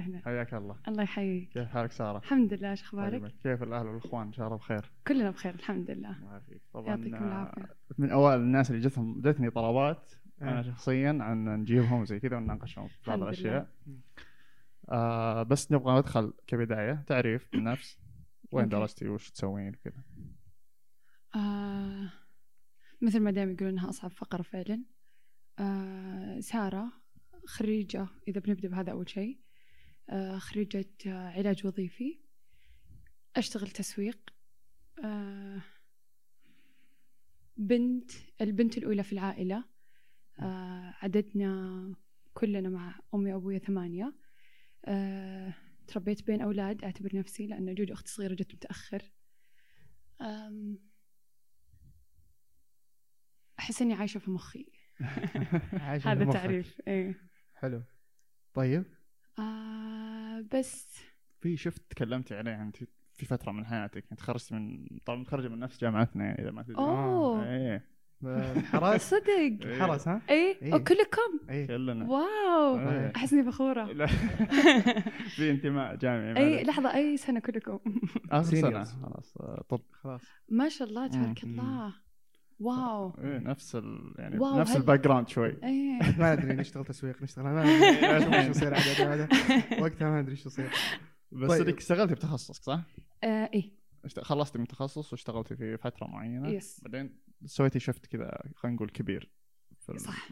وسهلا. حياك الله. الله يحييك. كيف حالك سارة؟ الحمد لله إيش أخبارك؟ كيف الأهل والأخوان؟ إن شاء الله بخير. كلنا بخير الحمد لله. الله يعافيك. طبعا يعطيكم آه، العافية. من أوائل الناس اللي جتهم جتني طلبات أنا آه. شخصيا عن نجيبهم زي كذا ونناقشهم في بعض الأشياء. آه بس نبغى ندخل كبداية. تعريف بالنفس وين. درستي وش تسوين كذا آه مثل ما دائما يقولون إنها أصعب فقرة فعلا. آه سارة خريجة إذا بنبدأ بهذا أول شيء. آه خريجة آه علاج وظيفي. أشتغل تسويق. آه بنت البنت الأولى في العائلة. آه عددنا كلنا مع أمي وأبويا ثمانية. آه تربيت بين أولاد أعتبر نفسي لأن جوجو أختي صغيرة جت متأخر. أم، أحس إني عايشة في مخي. عايشة هذا. تعريف إيه. حلو. طيب. آه بس. في شفت تكلمتي عليه انت في فترة من حياتك انت تخرجتي من طبعا متخرجه من نفس جامعتنا يعني إذا ما تدري. أوه. إيه. الحرس صدق. الحرس ها؟ إيه. إيه. أو كلكم. اي كلنا. واو. إيه. احس اني فخوره لا. في انتماء جامعي أي. لحظة أي سنة كلكم؟ آخر سنة. خلاص آه، طب. خلاص. ما شاء الله تبارك. الله. wow. إيه نفس ال... يعني wow، نفس هل- ال background شوي. إيه. ما أدري نشتغل تسويق نشتغل ما أدري شو يصير هذا وقتها ما أدري شو يصير. بس طيب. انك اشتغلتي بتخصصك صح؟ آه إيه. إشت- خلصتي من تخصص واشتغلتي في فترة معينة. yes بعدين سويتي shift كذا خلينا نقول كبير في صح.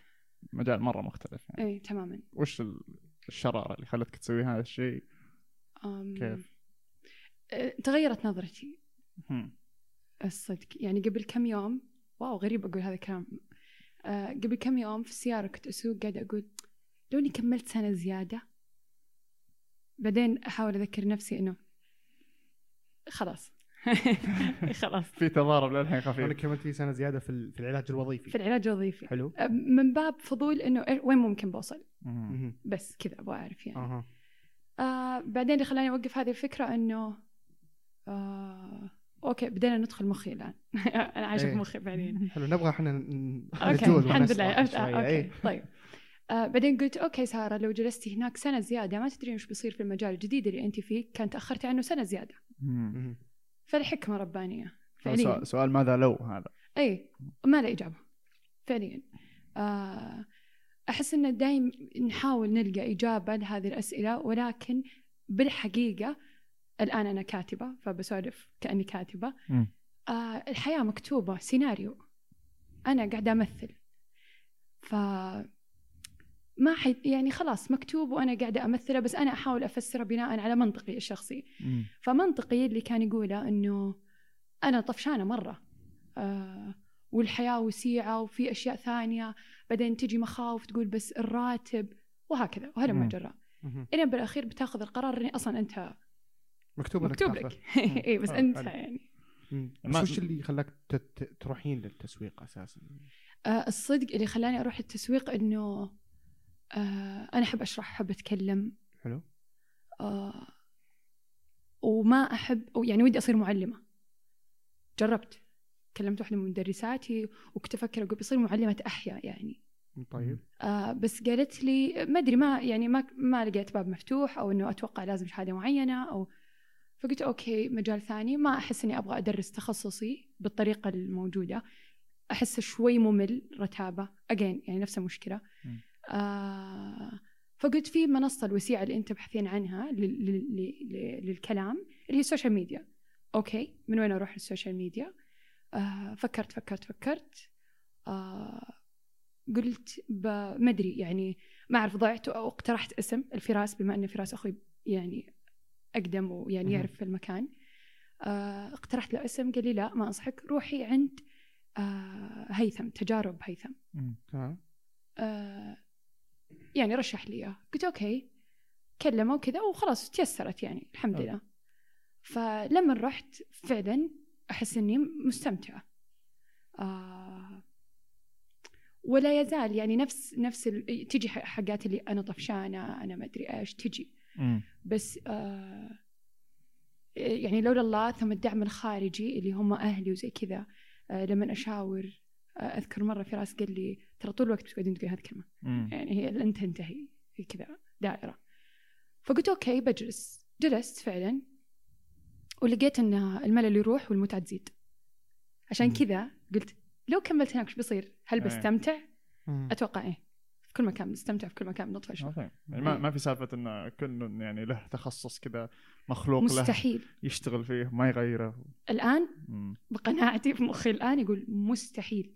مجال مرة مختلف يعني. إيه تماما. وش ال- الشرارة اللي خلتك تسوي هذا الشيء؟ أم، كيف؟ آه، تغيرت نظرتي. هم. الصدق. يعني قبل كم يوم واو غريب أقول هذا الكلام. آه قبل كم يوم في السيارة كنت أسوق قاعدة أقول لو إني كملت سنة زيادة بعدين أحاول أذكر نفسي إنه خلاص. خلاص. في تضارب للحين أنا خفيف كملت في سنة زيادة في ال- في العلاج في الوظيفي العلاج الوظيفي. حلو. من باب فضول إنه إيه- وين ممكن بوصل. بس كذا أبغى أعرف يعني. آه بعدين اللي خلاني أوقف هذه الفكرة إنه آه okay بدينا ندخل مخي الآن. أنا عايشة في إيه. مخي فعليا حلو نبغى إحنا ن- okay نجوز الحمد لله. okay إيه. طيب. آه بعدين قلت okay سارة لو جلستي هناك سنة زيادة ما تدرين وش بيصير في المجال الجديد اللي أنت فيه كان تأخرتي عنه سنة زيادة. فالحكمة ربانية فعليا. سؤال, سؤال ماذا لو هذا؟ اي ما له إجابة فعليا. آه أحس إن دايم نحاول نلقى إجابة لهذه الأسئلة ولكن بالحقيقة الآن أنا كاتبة فبسولف كأني كاتبة مم. آه الحياة مكتوبة سيناريو أنا قاعدة أمثل ف ما حي... يعني خلاص مكتوب وأنا قاعدة أمثله بس أنا أحاول افسره بناء على منطقي الشخصي مم. فمنطقي اللي كان يقوله إنه أنا طفشانة مرة آه والحياة وسيعة وفي أشياء ثانية بعدين تجي مخاوف تقول بس الراتب وهكذا وهلم. جرى. الين بالأخير بتاخذ القرار إني أصلا أنت مكتوب إنك مكتوب. لك. اي بس آه، أنت. يعني. بس وش اللي خلاك ت- ت- تروحين للتسويق أساسا؟ آه الصدق اللي خلاني أروح التسويق إنه آه أنا أحب أشرح أحب أتكلم. حلو. آه وما أحب أو يعني ودي أصير معلمة. جربت. كلمت واحدة من مدرساتي وكنت أفكر أقول بصير معلمة أحياء يعني. طيب. آه بس قالت لي ما أدري ما يعني ما ما لقيت باب مفتوح أو إنه أتوقع لازم شهادة معينة أو فقلت أوكي مجال ثاني. ما أحس إني أبغى أدرس تخصصي بالطريقة الموجودة. أحس شوي ممل رتابة. اجين يعني نفس المشكلة. آه فقلت في منصة الوسيعة اللي أنت تبحثين عنها لل- لل- لل- للكلام اللي هي ال social media okay من وين أروح لل social media؟ آه فكرت فكرت فكرت. آه قلت ما أدري يعني ما أعرف ضعت أو اقترحت اسم الفراس بما إن فراس أخوي يعني أقدم ويعني. يعرف في المكان آه اقترحت له اسم قال لي لا ما أنصحك روحي عند آه هيثم تجارب هيثم. تمام آه يعني رشح لي إياه قلت أوكي كلمه وكذا وخلاص تيسرت يعني الحمد. لله فلما رحت فعلا أحس إني مستمتعة آه ولا يزال يعني نفس نفس. تجي حاجات اللي أنا طفشانة أنا ما أدري إيش تجي بس آه يعني لولا الله ثم الدعم الخارجي اللي هم أهلي وزي كذا آه لما أشاور آه أذكر مرة فراس قال لي ترى طول الوقت بتقعدين تقولين هذه الكلمة. يعني هي لن تنتهي في كذا دائرة فقلت okay بجلس جلست فعلا ولقيت إن الملل يروح والمتعة تزيد عشان. كذا قلت لو كملت هناك وش بيصير؟ هل إيه. بستمتع؟ أتوقع إيه في كل مكان بنستمتع في كل مكان okay يعني ما, ما في سالفة إنه كل يعني له تخصص كذا مخلوق له مستحيل. يشتغل فيه ما يغيره. الآن مم. بقناعتي في مخي الآن يقول مستحيل.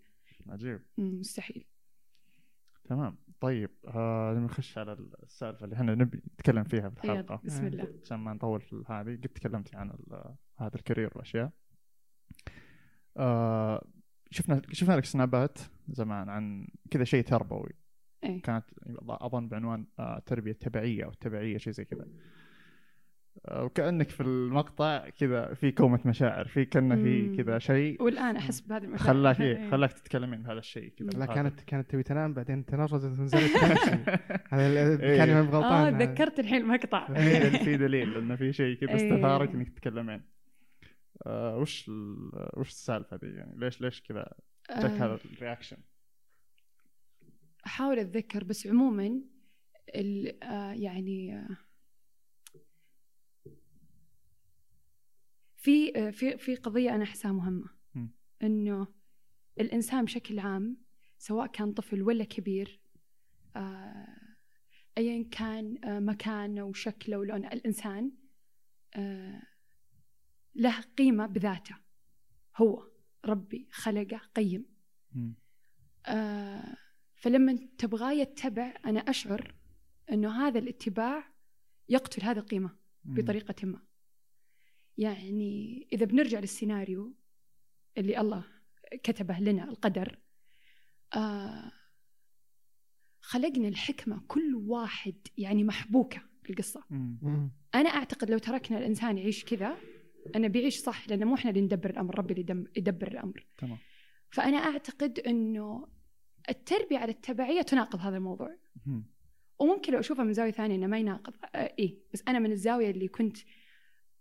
عجيب. مستحيل. تمام. طيب آه نخش على السالفة اللي إحنا نبي نتكلم فيها في الحلقة. بسم. الله. عشان ما نطول في هذه قد تكلمتي عن هذا الكارير والأشياء. آه شفنا شفنا لك سنابات زمان عن كذا شيء تربوي. إيه. كانت أظن بعنوان آه تربية تبعية أو تبعية شيء زي كذا. آه وكأنك في المقطع كذا في كومة مشاعر في كأنه في. كذا شيء والآن أحس بهذا المشاعر. خلاك إيه. إيه خلاك تتكلمين بهذا الشيء كذا. لا هذا. كانت كانت تبي تنام بعدين تنرفزت ونزلت هذا إيه. كان يوم آه غلطان تذكرت الحين المقطع. إيه، في دليل إنه في شيء كذا إيه. استثارك إنك تتكلمين. آه وش وش السالفة دي يعني؟ ليش ليش كذا جاك هذا آه، الرياكشن؟ أحاول أتذكر بس عموما ال- آه، يعني آه، في آه، في في قضية أنا أحسها مهمة. إنه الإنسان بشكل عام سواء كان طفل ولا كبير ايا كان مكانه وشكله ولونه الإنسان له قيمة بذاته هو ربي خلقه قيم. آه، فلما تبغاه يتبع أنا أشعر أنه هذا الاتباع يقتل هذه القيمة مم. بطريقة ما يعني إذا بنرجع للسيناريو اللي الله كتبه لنا القدر آه خلقنا الحكمة كل واحد يعني محبوكة في القصة مم. مم. أنا أعتقد لو تركنا الإنسان يعيش كذا أنا بيعيش صح لأنه مو إحنا اللي ندبر الأمر ربي اللي يدبر الأمر تمام فأنا أعتقد أنه التربية على التبعية تناقض هذا الموضوع. مم. وممكن لو أشوفها من زاوية ثانية أنه ما يناقض. آه إيه بس أنا من الزاوية اللي كنت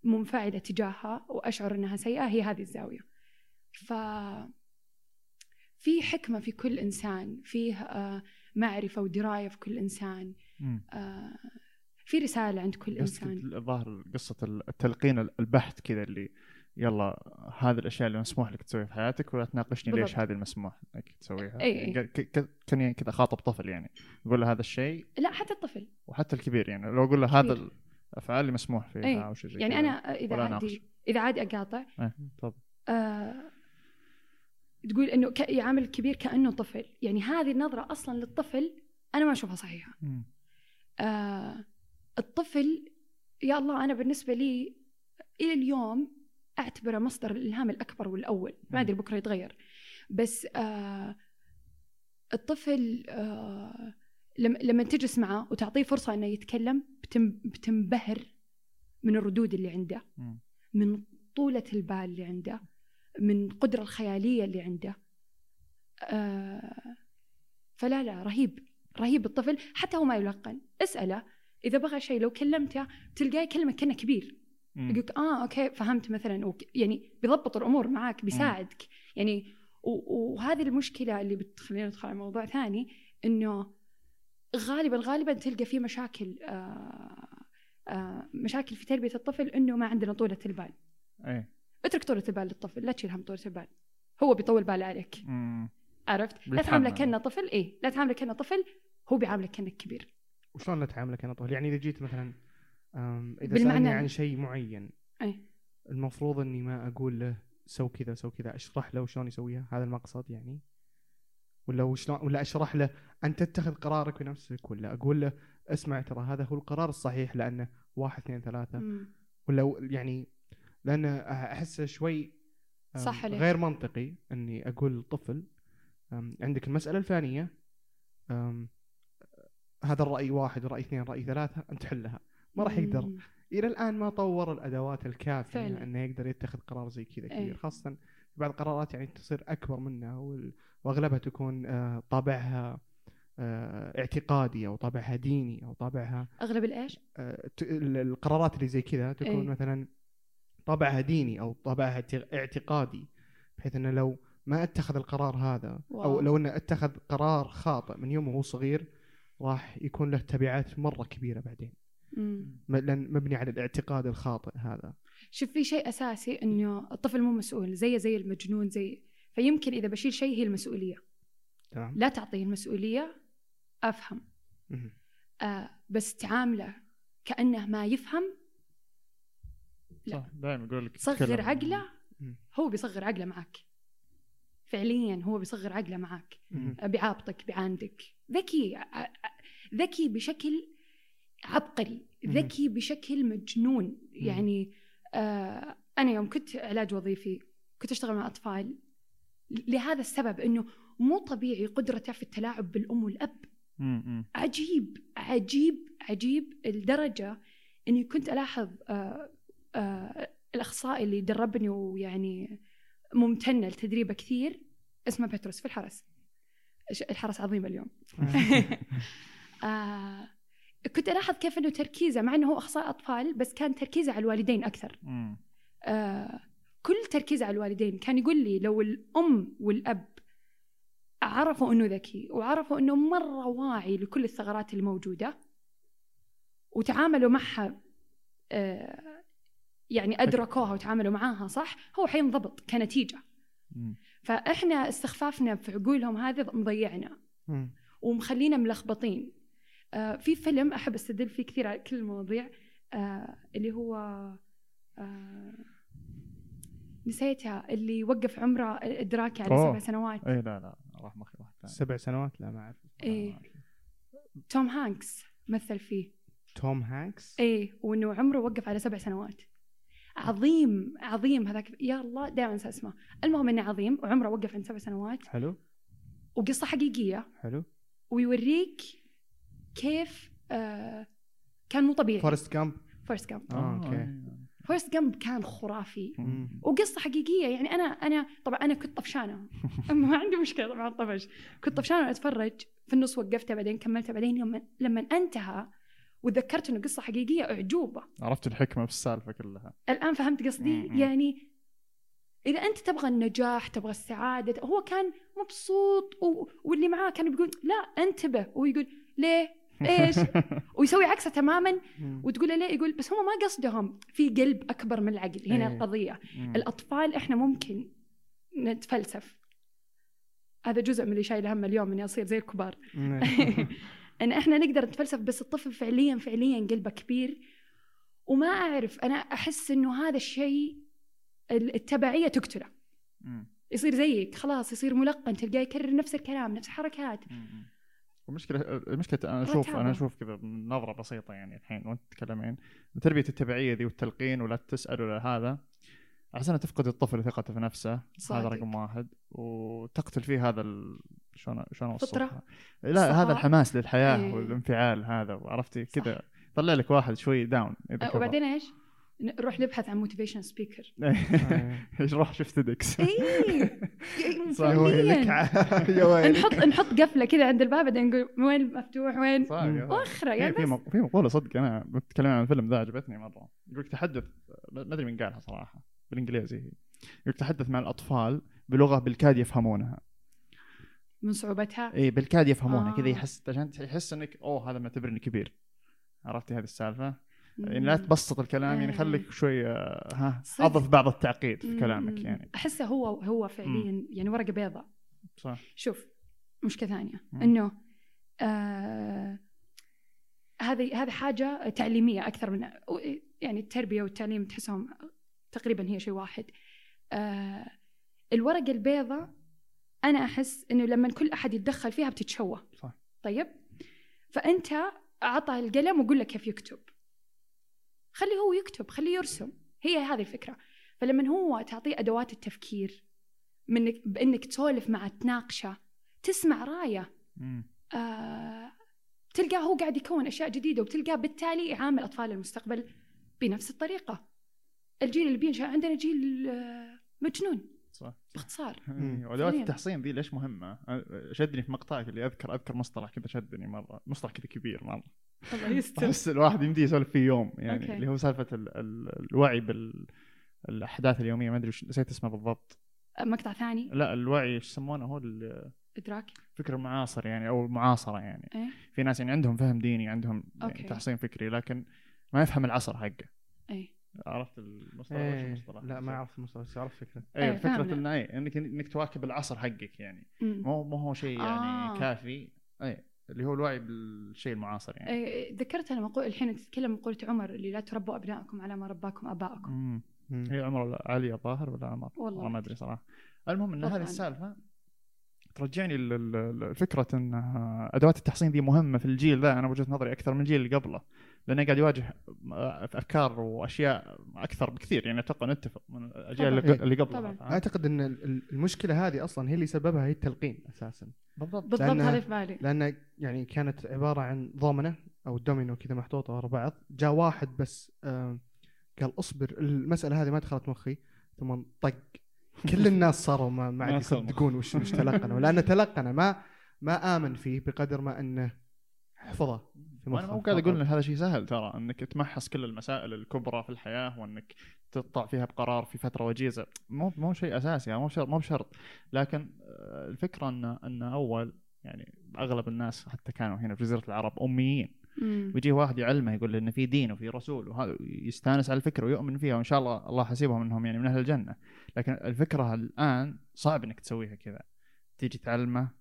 منفعلة تجاهها وأشعر أنها سيئة هي هذه الزاوية. ف في حكمة في كل إنسان فيه آه معرفة ودراية في كل إنسان. مم. آه في رسالة عند كل إنسان. الظاهر قصة التلقين البحث كذا اللي يلا هذه الأشياء اللي مسموح لك تسويها في حياتك ولا تناقشني ليش. هذه المسموح لك تسويها ك- كان كذا خاطب طفل يعني يقول له هذا الشيء لا حتى الطفل وحتى الكبير يعني لو أقول له هذا. الأفعال اللي مسموح فيها إي. أو شيء زي يعني. أنا إذا ولا ناقش. عادي إذا عادي أقاطع إيه، طب آه تقول إنه ك- يعامل الكبير كأنه طفل يعني هذه النظرة أصلا للطفل أنا ما أشوفها صحيحة. آه الطفل يا الله أنا بالنسبة لي إلى اليوم أعتبره مصدر الإلهام الأكبر والأول ما أدري بكرة يتغير. بس آه الطفل آه لما لما تجلس معه وتعطيه فرصة إنه يتكلم بتم بتنبهر من الردود اللي عنده. من طولة البال اللي عنده من القدرة الخيالية اللي عنده. آه فلا لا رهيب رهيب الطفل حتى هو ما يلقن. اسأله إذا بغى شيء لو كلمته تلقاه يكلمك كأنه كبير. مم. يقولك آه أوكي فهمت مثلا وك- يعني بيضبط الأمور معاك بيساعدك. يعني وهذه المشكلة اللي بتخلينا ندخل على موضوع ثاني إنه غالبا غالبا تلقى في مشاكل آه آه مشاكل في تربية الطفل إنه ما عندنا طولة البال. إيه. اترك طولة البال للطفل لا تشيل هم طولة البال. هو بيطول باله عليك. مم. عرفت؟ لا. تعامله كأنه طفل إيه لا تعامله كأنه طفل هو بيعاملك كأنك كبير. وشلون تعامله كأنه طفل؟ يعني إذا جيت مثلا إذا بالمعنى سألني ال- عن شيء معين إيه المفروض إني ما أقول له سو كذا سو كذا أشرح له شلون يسويها هذا المقصد يعني. ولا وشلون ولا أشرح له أنت تتخذ قرارك بنفسك ولا أقول له اسمع ترى هذا هو القرار الصحيح لأنه واحد اثنين ثلاثة. مم. ولا يعني لأن أحس شوي صح. غير منطقي إني أقول للطفل عندك المسألة الفلانيه هذا الرأي واحد وراي اثنين رأي ثلاثة أنت حلها. ما راح يقدر. إلى الآن ما طور الأدوات الكافية فعلا. إنه يقدر يتخذ قرار زي كذا كبير أي. خاصة بعض القرارات يعني تصير أكبر منه وأغلبها تكون آه، طابعها آه، اعتقادي أو طابعها ديني أو طابعها أغلب الإيش؟ آه، القرارات اللي زي كذا تكون أي. مثلا طابعها ديني أو طابعها اعت- اعتقادي بحيث إنه لو ما اتخذ القرار هذا أو واو. لو إنه اتخذ قرار خاطئ من يوم وهو صغير راح يكون له تبعات مرة كبيرة بعدين مبني على الاعتقاد الخاطئ هذا شوف في شيء أساسي إنه الطفل مو مسؤول زيه زي المجنون زي فيمكن إذا بشيل شيء هي المسؤولية تمام لا تعطيه المسؤولية أفهم. آه بس تعامله كأنه ما يفهم لا. صح دائما يقول لك صغر. عقله. هو بيصغر عقله معك فعليا هو بيصغر عقله معك. آه، بيعابطك بيعاندك ذكي ع- ع- ذكي بشكل عبقري. ذكي بشكل مجنون. يعني آه أنا يوم كنت علاج وظيفي كنت أشتغل مع أطفال لهذا السبب إنه مو طبيعي قدرته في التلاعب بالأم والأب. عجيب عجيب عجيب لدرجة إني كنت ألاحظ آه آه الأخصائي اللي دربني ويعني ممتنة لتدريبه كثير اسمه بتروس في الحرس. الحرس عظيم اليوم. آه كنت ألاحظ كيف إنه تركيزه مع إنه هو أخصائي أطفال بس كان تركيزه على الوالدين أكثر مم. آه كل تركيزه على الوالدين كان يقول لي لو الأم والأب عرفوا إنه ذكي وعرفوا إنه مرة واعي لكل الثغرات الموجودة وتعاملوا معها آه، يعني أدركوها وتعاملوا معاها صح هو حينضبط كنتيجة مم. فإحنا استخفافنا في عقولهم هذه مضيعنا مم. ومخلينا ملخبطين في فيلم أحب أستدل فيه كثير على كل المواضيع آه، اللي هو آه، نسيتها اللي وقف عمره إدراكي على. سبع سنوات. اي لا لا راح مخي واحد ثاني. سبع سنوات؟ لا ما أعرف. إيه. توم هانكس مثل فيه. توم هانكس؟ إيه وإنه عمره وقف على سبع سنوات. عظيم عظيم هذاك. يا الله دائما أنسى اسمه. المهم إنه عظيم وعمره وقف عند سبع سنوات. حلو. وقصة حقيقية. حلو. ويوريك كيف آه كان مو طبيعي. فورست جامب فورست جامب آه،. إيه. فورست جامب كان خرافي. وقصة حقيقية يعني أنا أنا طبعا أنا كنت طفشانة. ما عندي مشكلة طبعا الطفش كنت طفشانة أتفرج. في النص وقفتها بعدين كملتها بعدين لما لما انتهى وتذكرت إنه قصة حقيقية أعجوبة. عرفت الحكمة في السالفة كلها. الآن فهمت قصدي. يعني إذا أنت تبغى النجاح تبغى السعادة هو كان مبسوط و... واللي معاه كان بيقول لا انتبه. ويقول ليه؟ إيش ويسوي عكسه تماما. وتقول له ليه يقول بس هم ما قصدهم في قلب أكبر من العقل هنا إيه. القضية مم. الأطفال إحنا ممكن نتفلسف هذا جزء من اللي شايل هم اليوم اني اصير زي الكبار. إن إحنا نقدر نتفلسف بس الطفل فعليا فعليا قلبه كبير وما أعرف أنا أحس إنه هذا الشيء التبعية تقتله. يصير زيك خلاص يصير ملقن تلقاه يكرر نفس الكلام نفس الحركات المشكلة أنا أشوف رتابة. أنا أشوف كذا من نظرة بسيطة يعني الحين وأنت تتكلمين تربية التبعية ذي والتلقين ولا تسأل ولا هذا عشان تفقد الطفل ثقته في نفسه هذا صادق. رقم واحد وتقتل فيه هذا ال... شلون شلون فطرة. لا الصفاء. هذا الحماس للحياة إيه. والانفعال هذا عرفتي صح. كذا طلع لك واحد شوي داون إذا أه،. وبعدين إيش؟ نروح نبحث عن موتيفيشن سبيكر إيش روح شفت ديكس اي. يا ويلك. نحط نحط قفلة كذا عند الباب بعدين نقول وين مفتوح؟ وين. وأخرة في يعني في في مقولة صدق أنا بتكلم عن الفيلم ذا عجبتني مرة. يقول تحدث ما أدري من قالها صراحة بالإنجليزي. هي يقول تحدث مع الأطفال بلغة بالكاد يفهمونها. من صعوبتها؟ اي بالكاد يفهمونها آه. كذا يحس عشان يحس إنك أوه هذا معتبرني كبير. عرفتي هذه السالفة؟ يعني لا تبسط الكلام يعني إيه. خليك شوي آه، ها. أضف بعض التعقيد في. كلامك يعني أحسه هو هو فعليا يعني ورقة بيضاء صح شوف مشكلة ثانية. إنه آه هذه هذه حاجة تعليمية أكثر من يعني التربية والتعليم تحسهم تقريبا هي شيء واحد آه الورقة البيضاء أنا أحس إنه لما كل أحد يتدخل فيها بتتشوه صح. طيب فأنت أعطى القلم وقول له كيف يكتب خليه هو يكتب خليه يرسم. هي هذه الفكرة. فلما هو تعطيه أدوات التفكير منك بإنك تسولف معه تناقشه تسمع رايه. آه تلقاه هو قاعد يكون أشياء جديدة وتلقاه بالتالي يعامل أطفال المستقبل بنفس الطريقة. الجيل اللي بينشا عندنا جيل آه، مجنون. صح. باختصار. وادوات فعلياً. التحصين ذي ليش مهمة؟ شدني في مقطعك اللي اذكر أذكر مصطلح كذا شدني مرة. مصطلح كذا كبير مرة. الله يستر. احس الواحد يمدي يسولف فيه يوم يعني أوكي. اللي هو سالفة ال ال الوعي بالاحداث اليومية ما أدري وش- نسيت اسمه بالضبط. مقطع ثاني؟ لا الوعي إيش يسمونه؟ هو إدراك. الفكر المعاصر يعني أو المعاصره يعني. إيه. في ناس يعني عندهم فهم ديني عندهم يعني أوكي. تحصين فكري لكن ما يفهم العصر حقه. اي عرفت المصطلح؟ إيه. المصطلح؟ لا ما اعرف المصطلح بس اعرف فكره. اي إيه، فكرة. إنه اي إنك إنك تواكب العصر حقك يعني. مو مو هو شيء يعني آه. كافي. اي اللي هو الوعي بالشيء المعاصر يعني إيه، ذكرت أنا مقول الحين تتكلم مقولة عمر اللي لا تربوا ابنائكم على ما رباكم ابائكم. هي عمر علي الظاهر ولا عمر؟ والله. ما أدري صراحة المهم إن. هذه السالفة ترجعني لفكره إن أدوات التحصين دي مهمة في الجيل ذا أنا بوجهه نظري أكثر من الجيل اللي قبله لأنه قاعد يواجه أفكار وأشياء أكثر بكثير يعني أتوقع نتفق من الأجيال اللي طبعاً. ق- اللي قبله طبعاً. فاهم؟ أعتقد إن ال- ال- المشكلة هذه أصلا هي اللي سببها هي التلقين أساسا بالضبط. بالضبط لأن- هذا في بالي لأن يعني كانت عبارة عن ضامنة أو دومينو كذا محطوطة ورا بعض. جاء واحد بس آه قال اصبر المسألة هذه ما دخلت مخي ثم طق. كل الناس صاروا ما, ما عاد يصدقون وش وش تلقنوا لأنه تلقنه ما ما آمن فيه بقدر ما أنه حفظه. وأنا مو قاعد أقول إن هذا شيء سهل ترى إنك تمحص كل المسائل الكبرى في الحياة وإنك تطلع فيها بقرار في فترة وجيزة. مو مو شيء أساسي مو شرط مو بشرط. لكن آه، الفكرة إن إن أول يعني أغلب الناس حتى كانوا هنا في جزيرة العرب أميين. ويجي واحد يعلمه يقول له إن في دين وفي رسول وهذا يستأنس على الفكرة ويؤمن فيها وإن شاء الله الله حسيبهم إنهم يعني من أهل الجنة. لكن الفكرة الآن صعب إنك تسويها كذا. تيجي تعلمه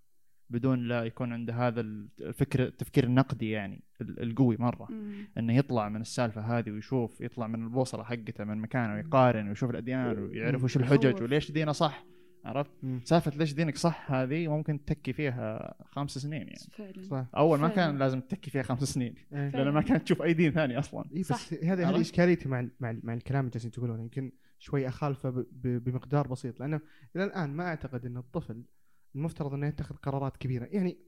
بدون لا يكون عنده هذا الفكر التفكير النقدي يعني ال- القوي مرة مم. إنه يطلع من السالفة هذه ويشوف يطلع من البوصلة حقته من مكانه ويقارن ويشوف الأديان ويعرف وش الحجج. وليش دينه صح عرفت. سالفة ليش دينك صح هذه ممكن تتكي فيها خمس سنين يعني فعلا صح أول ما فعلاً. كان لازم تتكي فيها خمس سنين إيه. لأن ما كانت تشوف أي دين ثاني أصلا اي. بس هذا؟ هذه اشكاليتي مع ال- مع ال- مع الكلام اللي جالسين تقولونه يمكن شوي أخالفه ب- ب- بمقدار بسيط لأنه إلى الآن ما أعتقد إن الطفل المفترض انه يتخذ قرارات كبيرة يعني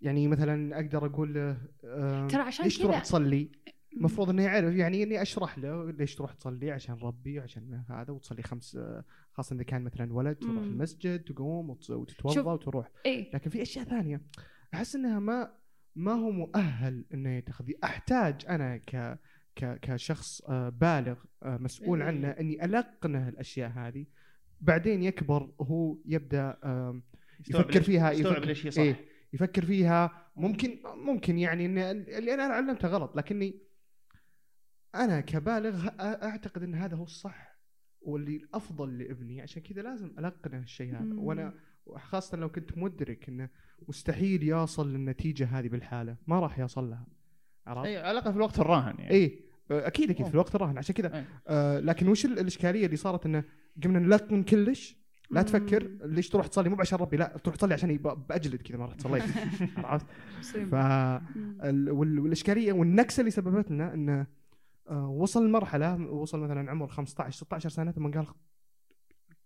يعني مثلا أقدر أقول له آه، ترى عشان ليش تروح تصلي؟ المفروض انه يعرف يعني إني أشرح له ليش تروح تصلي عشان ربي وعشان هذا وتصلي خمس خاصة إذا كان مثلا ولد تروح مم. المسجد تقوم وتتوضأ. وتروح إيه لكن في أشياء ثانية أحس إنها ما ما هو مؤهل إنه يتخذ أحتاج أنا ك ك كشخص آه، بالغ آه، مسؤول إيه. عنه إني ألقنه الأشياء هذه بعدين يكبر هو يبدأ يفكر فيها يستوعب يفكر ليش هي صح إيه يفكر فيها ممكن ممكن يعني إن اللي أنا علمته غلط لكني أنا كبالغ أعتقد إن هذا هو الصح واللي الأفضل لابني عشان كذا لازم ألقنه الشيء هذا. وأنا خاصة لو كنت مدرك إنه مستحيل يوصل للنتيجة هذه بالحالة ما راح يوصل لها عرفت؟ اي على الأقل في الوقت الراهن يعني اي أكيد أكيد أوه. في الوقت الراهن عشان كذا إيه. آه لكن وش ال- الإشكالية اللي صارت إنه قمنا نلقن كلش لا. تفكر ليش تروح تصلي؟ مو عشان ربي لا تروح تصلي عشان بأجلد كذا رحت صليت عرفت؟ ف والإشكالية والنكسة اللي سببت لنا انه آه، وصل لمرحله وصل مثلا عمر 15 16 سنة ثم قال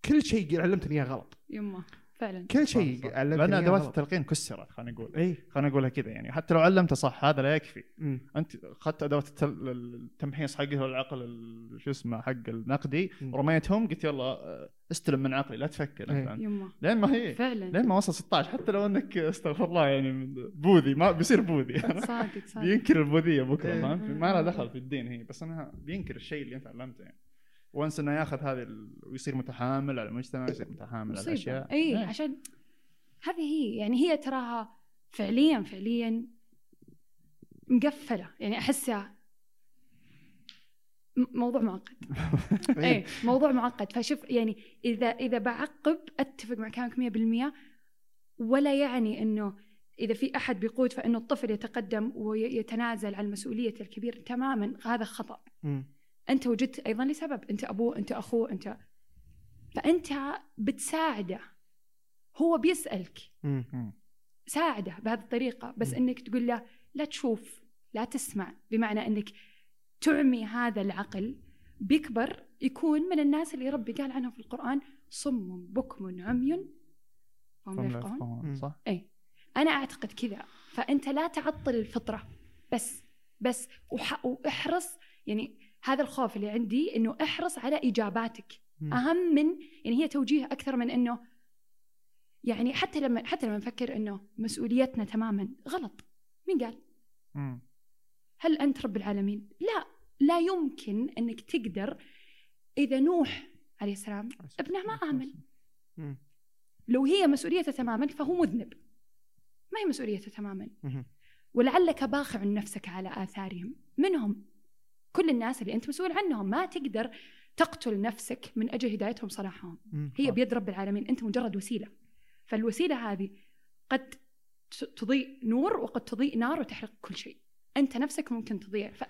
كل شيء علمتني إياه غلط. يمه فعلا. كل شيء لأن أدوات التلقين كسرت خلينا نقول. اي خلينا نقولها كذا يعني. حتى لو علمته صح هذا لا يكفي. مم. أنت أخذت أدوات التل... التمحيص حقه والعقل ال- شو اسمه حق النقدي مم. رميتهم قلت يلا آه، استلم من عقلي لا تفكر. إيه. انت يمه لين ما هي فعلا. لين ما وصل 16 حتى لو إنك استغفر الله يعني بوذي ما بيصير بوذي. صادق صادق. بينكر البوذية بكرة إيه. فهمت؟ ما لها دخل في الدين هي بس انها بينكر الشيء اللي أنت علمته يعني. وانس إنه ياخذ هذه ال... ويصير متحامل على المجتمع يصير متحامل على الأشياء. اي إيه. عشان هذه هي يعني هي تراها فعليا فعليا مقفلة. يعني أحسها موضوع معقد. اي موضوع معقد. فشوف يعني إذا إذا بعقب أتفق مع كلامك 100% ولا يعني إنه إذا في أحد بيقود فإنه الطفل يتقدم ويتنازل عن مسؤوليته الكبيرة تماما هذا خطأ. أنت وجدت أيضا لسبب أنت أبوه أنت أخوه أنت. فأنت بتساعده. هو بيسألك. ساعده بهذه الطريقة. بس. إنك تقول له لا تشوف لا تسمع. بمعنى إنك تعمي هذا العقل. بيكبر يكون من الناس اللي ربي قال عنهم في القرآن صم بكم عمي. فهم لا يفقهون. صح. اي أنا أعتقد كذا. فأنت لا تعطل الفطرة. بس بس وح... وإحرص. يعني هذا الخوف اللي عندي إنه أحرص على إجاباتك مم. أهم من يعني هي توجيه أكثر من إنه يعني حتى لما حتى لما نفكر إنه مسؤوليتنا تماما غلط مين قال؟ مم. هل أنت رب العالمين؟ لا لا يمكن إنك تقدر إذا نوح عليه السلام ابنه ما آمن. لو هي مسؤوليته تماما فهو مذنب ما هي مسؤوليته تماما. ولعلك باخع نفسك على آثارهم منهم كل الناس اللي أنت مسؤول عنهم ما تقدر تقتل نفسك من أجل هدايتهم صلاحهم. هي بيد رب العالمين. أنت مجرد وسيلة. فالوسيلة هذه قد تضيء نور وقد تضيء نار وتحرق كل شيء. أنت نفسك ممكن تضيع. ف...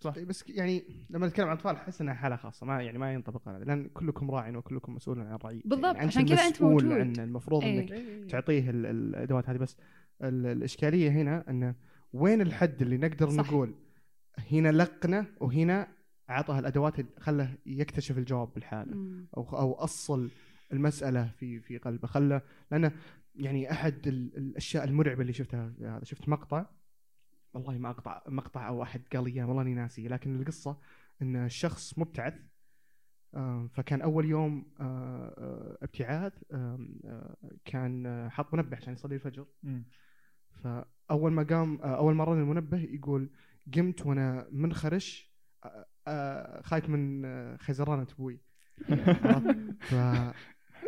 صح. بس يعني لما نتكلم عن الاطفال أحس إنها حالة خاصة. ما يعني ما ينطبق على لأن كلكم راع وكلكم مسؤول عن الرعيه بالضبط، يعني عشان كذا أنت مسؤول موجود. عن المفروض إيه. إنك تعطيه ال- ال- الأدوات هذه. بس ال- الإشكالية هنا انه وين الحد اللي نقدر صح. نقول هنا لقنة وهنا اعطاه الأدوات اللي خله يكتشف الجواب بالحالة. أو أو أصل المسألة في في قلبه. خله لأنه يعني أحد ال- الأشياء المرعبة اللي شفتها هذا شفت مقطع؟ والله ما أقطع مقطع أو أحد قال لي إياه، والله إني ناسي لكن القصة إن الشخص مبتعث فكان أول يوم ابتعاث كان حط منبه عشان يصلي الفجر. فأول ما قام أول ما رن المنبه يقول قمت وأنا منخرش خايف من خيزرانه أبوي ف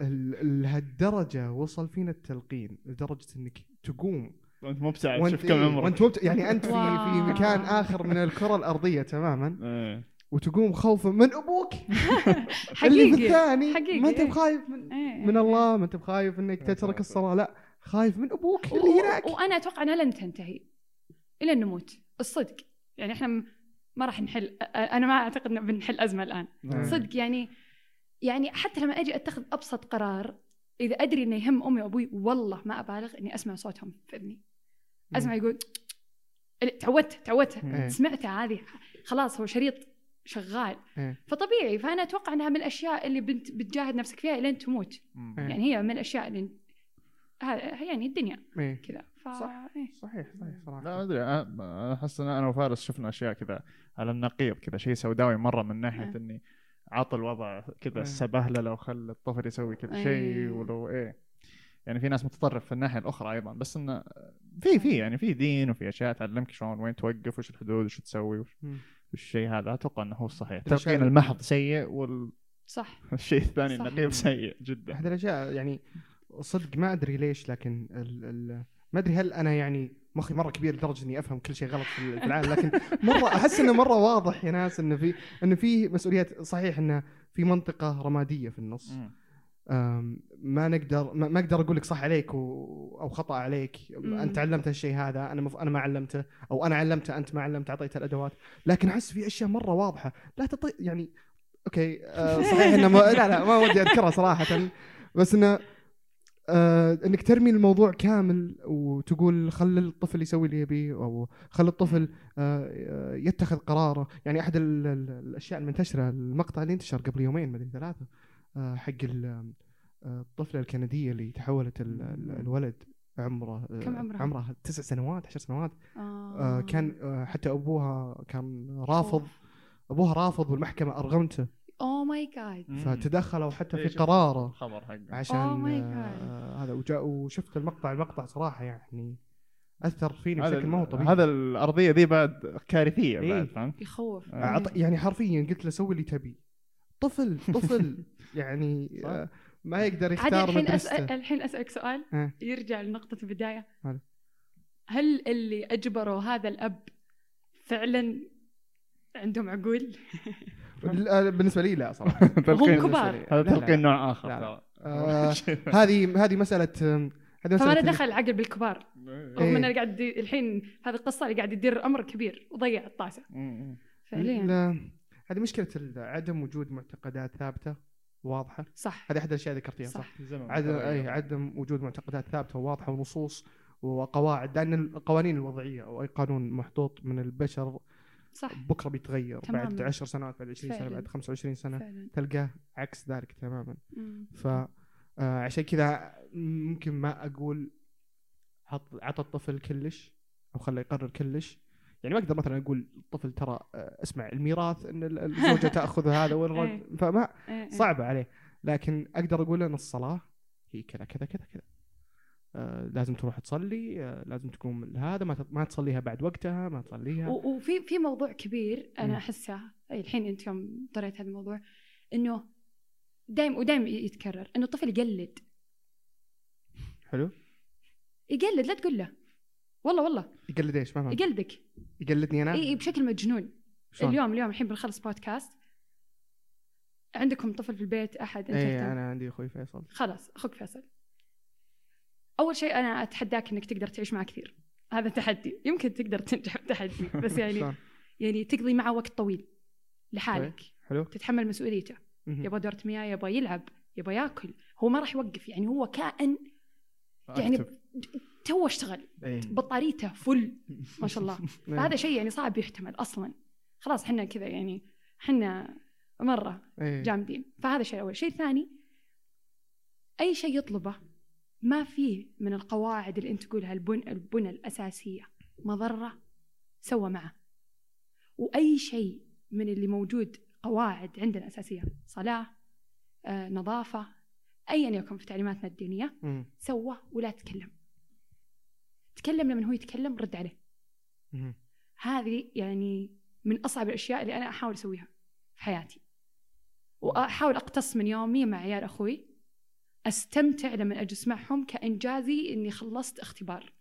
ال- لهالدرجة وصل فينا التلقين لدرجة إنك تقوم وأنت مبتعد وأنت شوف كم إيه، عمرك وأنت مبت... يعني أنت في في. مكان آخر من الكرة الأرضية تماما إيه. وتقوم خوفا من أبوك اللي في حقيقي الثاني حقيقي، ما أنت إيه. بخايف من, إيه. من الله ما أنت بخايف إنك تترك. الصلاة لا خايف من أبوك اللي هناك وأنا أتوقع إنها لن تنتهي إلى نموت الصدق يعني إحنا ما راح نحل أنا ما أعتقد ان بنحل أزمة الآن مم. صدق يعني يعني حتى لما أجي أتخذ أبسط قرار إذا أدري إنه يهم أمي وأبوي والله ما أبالغ إني أسمع صوتهم في اذني أسمع يقول تعودت تعودت إيه. سمعتها هذه خلاص هو شريط شغال إيه. فطبيعي فأنا أتوقع إنها من الأشياء اللي بنت بتجاهد نفسك فيها لين تموت. يعني هي من الأشياء اللي يعني الدنيا إيه. كذا ف... صح. إيه. صحيح صحيح صراحة لا ما أدري أنا- أنا أحس إن أنا وفارس شفنا أشياء كذا على النقيض كذا شيء سوداوي مرة من ناحية آه. إني عطى الوضع كذا آه. السبهلله وخلى الطفل يسوي كذا. شيء ولو إيه يعني في ناس متطرف في الناحية الأخرى أيضا بس انه في في يعني في دين وفي أشياء تعلمك شلون وين توقف وش الحدود وش تسوي وش. الشيء هذا أتوقع إنه هو الصحيح التلقين المحض سيء والشيء صح الثاني صح. النقيض سيء جدا احد الأشياء يعني صدق ما أدري ليش لكن ال ال ما أدري هل أنا يعني مخي مرة كبير لدرجة إني أفهم كل شيء غلط في العالم لكن مرة أحس إنه مرة واضح يا ناس إنه في إنه في مسؤوليات صحيح إنه في منطقة رمادية في النص. ما نقدر ما ما أقدر أقول لك صح عليك و... أو خطأ عليك. أنت علمت الشيء هذا أنا مف... أنا ما علمته أو أنا علمته أنت ما علمت أعطيته الأدوات. لكن أحس في أشياء مرة واضحة. لا تطي يعني أوكي آه صحيح إنه ما... لا لا ما ودي أذكرها صراحة. بس إنه آه إنك ترمي الموضوع كامل وتقول خل الطفل يسوي اللي يبيه أو خل الطفل آه آه، يتخذ قراره يعني أحد ال... ال... الأشياء المنتشرة المقطع اللي انتشر قبل يومين مدري ثلاثة آه حق. آه، الطفلة الكندية اللي تحولت ال... ال- الولد عمره آه، كم عمرها؟ عمرها تسع سنوات عشر سنوات آه. آه كان آه حتى أبوها كان رافض. أبوها رافض والمحكمة أرغمته اوه ماي جاد. فتدخلوا حتى في قراره الخبر حقه عشان Oh آه هذا وجاء وشفت المقطع المقطع صراحة يعني أثر فيني بشكل ما هو طبيعي هذا الأرضية ذي بعد كارثية إيه. بعد فهمت؟ يخوف آه. يعني حرفيا قلت له سوي اللي تبي طفل طفل يعني. آه ما يقدر يختار الحين أسأل الحين أسألك سؤال ها. يرجع لنقطة البداية هلا. هل اللي أجبروا هذا الأب فعلا عندهم عقول؟ بالنسبة لي لا صراحة تلقين كبار. هذا. تلقين نوع آخر آه، هذه هذه مسألة هذه فما له دخل العقل بالكبار إيه. رغم إيه. انه قاعد الحين هذه القصة اللي قاعد يدير أمر كبير وضيع الطاسة مم. فعليا لا، هذه مشكلة عدم وجود معتقدات ثابتة واضحة صح هذه أحد الأشياء اللي ذكرتيها صح, صح. عدم. اي عدم وجود معتقدات ثابتة وواضحة ونصوص وقواعد لأن القوانين الوضعية أو أي قانون محطوط من البشر صح بكرة بيتغير بعد تماماً. 10 سنوات بعد 20 سنة. بعد 25 سنة فعلا تلقاه عكس ذلك تماما مم. ف آه، عشان كذا ممكن ما أقول حط عطى الطفل كلش أو خله يقرر كلش يعني ما أقدر مثلا أقول الطفل ترى آه، اسمع الميراث إن ال- الزوجة تأخذ هذا والرجل إيه. فما إيه، إيه. صعبة عليه لكن أقدر أقول إن الصلاة هي كذا كذا كذا كذا لازم تروح تصلي آه لازم تقوم. هذا ما ما تصليها بعد وقتها ما تصليها. وفي في موضوع كبير. أنا أحسه الحين أنت يوم طريت هذا الموضوع إنه دايم ودايم يتكرر إنه الطفل يقلد. حلو. يقلد لا تقول له. والله والله. يقلد إيش؟ ما فهمت. يقلدك. يقلدني أنا؟ إي بشكل مجنون. شلون؟ اليوم اليوم الحين بنخلص بودكاست. عندكم طفل في البيت أحد؟ أنت تهتم- أنا عندي أخوي فيصل. خلاص أخوك فيصل. أول شيء أنا أتحداك إنك تقدر تعيش معه كثير هذا تحدي يمكن تقدر تنجح بتحدي بس يعني؟ يعني تقضي معه وقت طويل لحالك حلو تتحمل مسؤوليته. يبغى دورة مياه يبغى يلعب يبغى ياكل هو ما راح يوقف يعني هو كائن يعني. تو اشتغل إيه. بطاريته فل ما شاء الله إيه. فهذا شيء يعني صعب يحتمل أصلا خلاص إحنا كذا يعني إحنا مرة إيه. جامدين فهذا شيء أول شيء ثاني أي شيء يطلبه ما فيه من القواعد اللي أنت تقولها البن البنى الأساسية. مضرة سوى معه. وأي شيء من اللي موجود قواعد عندنا أساسية صلاة آه، نظافة ايا يكن في تعليماتنا الدينية مم. سوى ولا تكلم. تكلم لما هو يتكلم رد عليه. هذه يعني من أصعب الأشياء اللي أنا أحاول أسويها في حياتي. وأحاول أقتص من يومي مع عيال أخوي أستمتع لما اجلس معهم كإنجازي إني خلصت اختبار.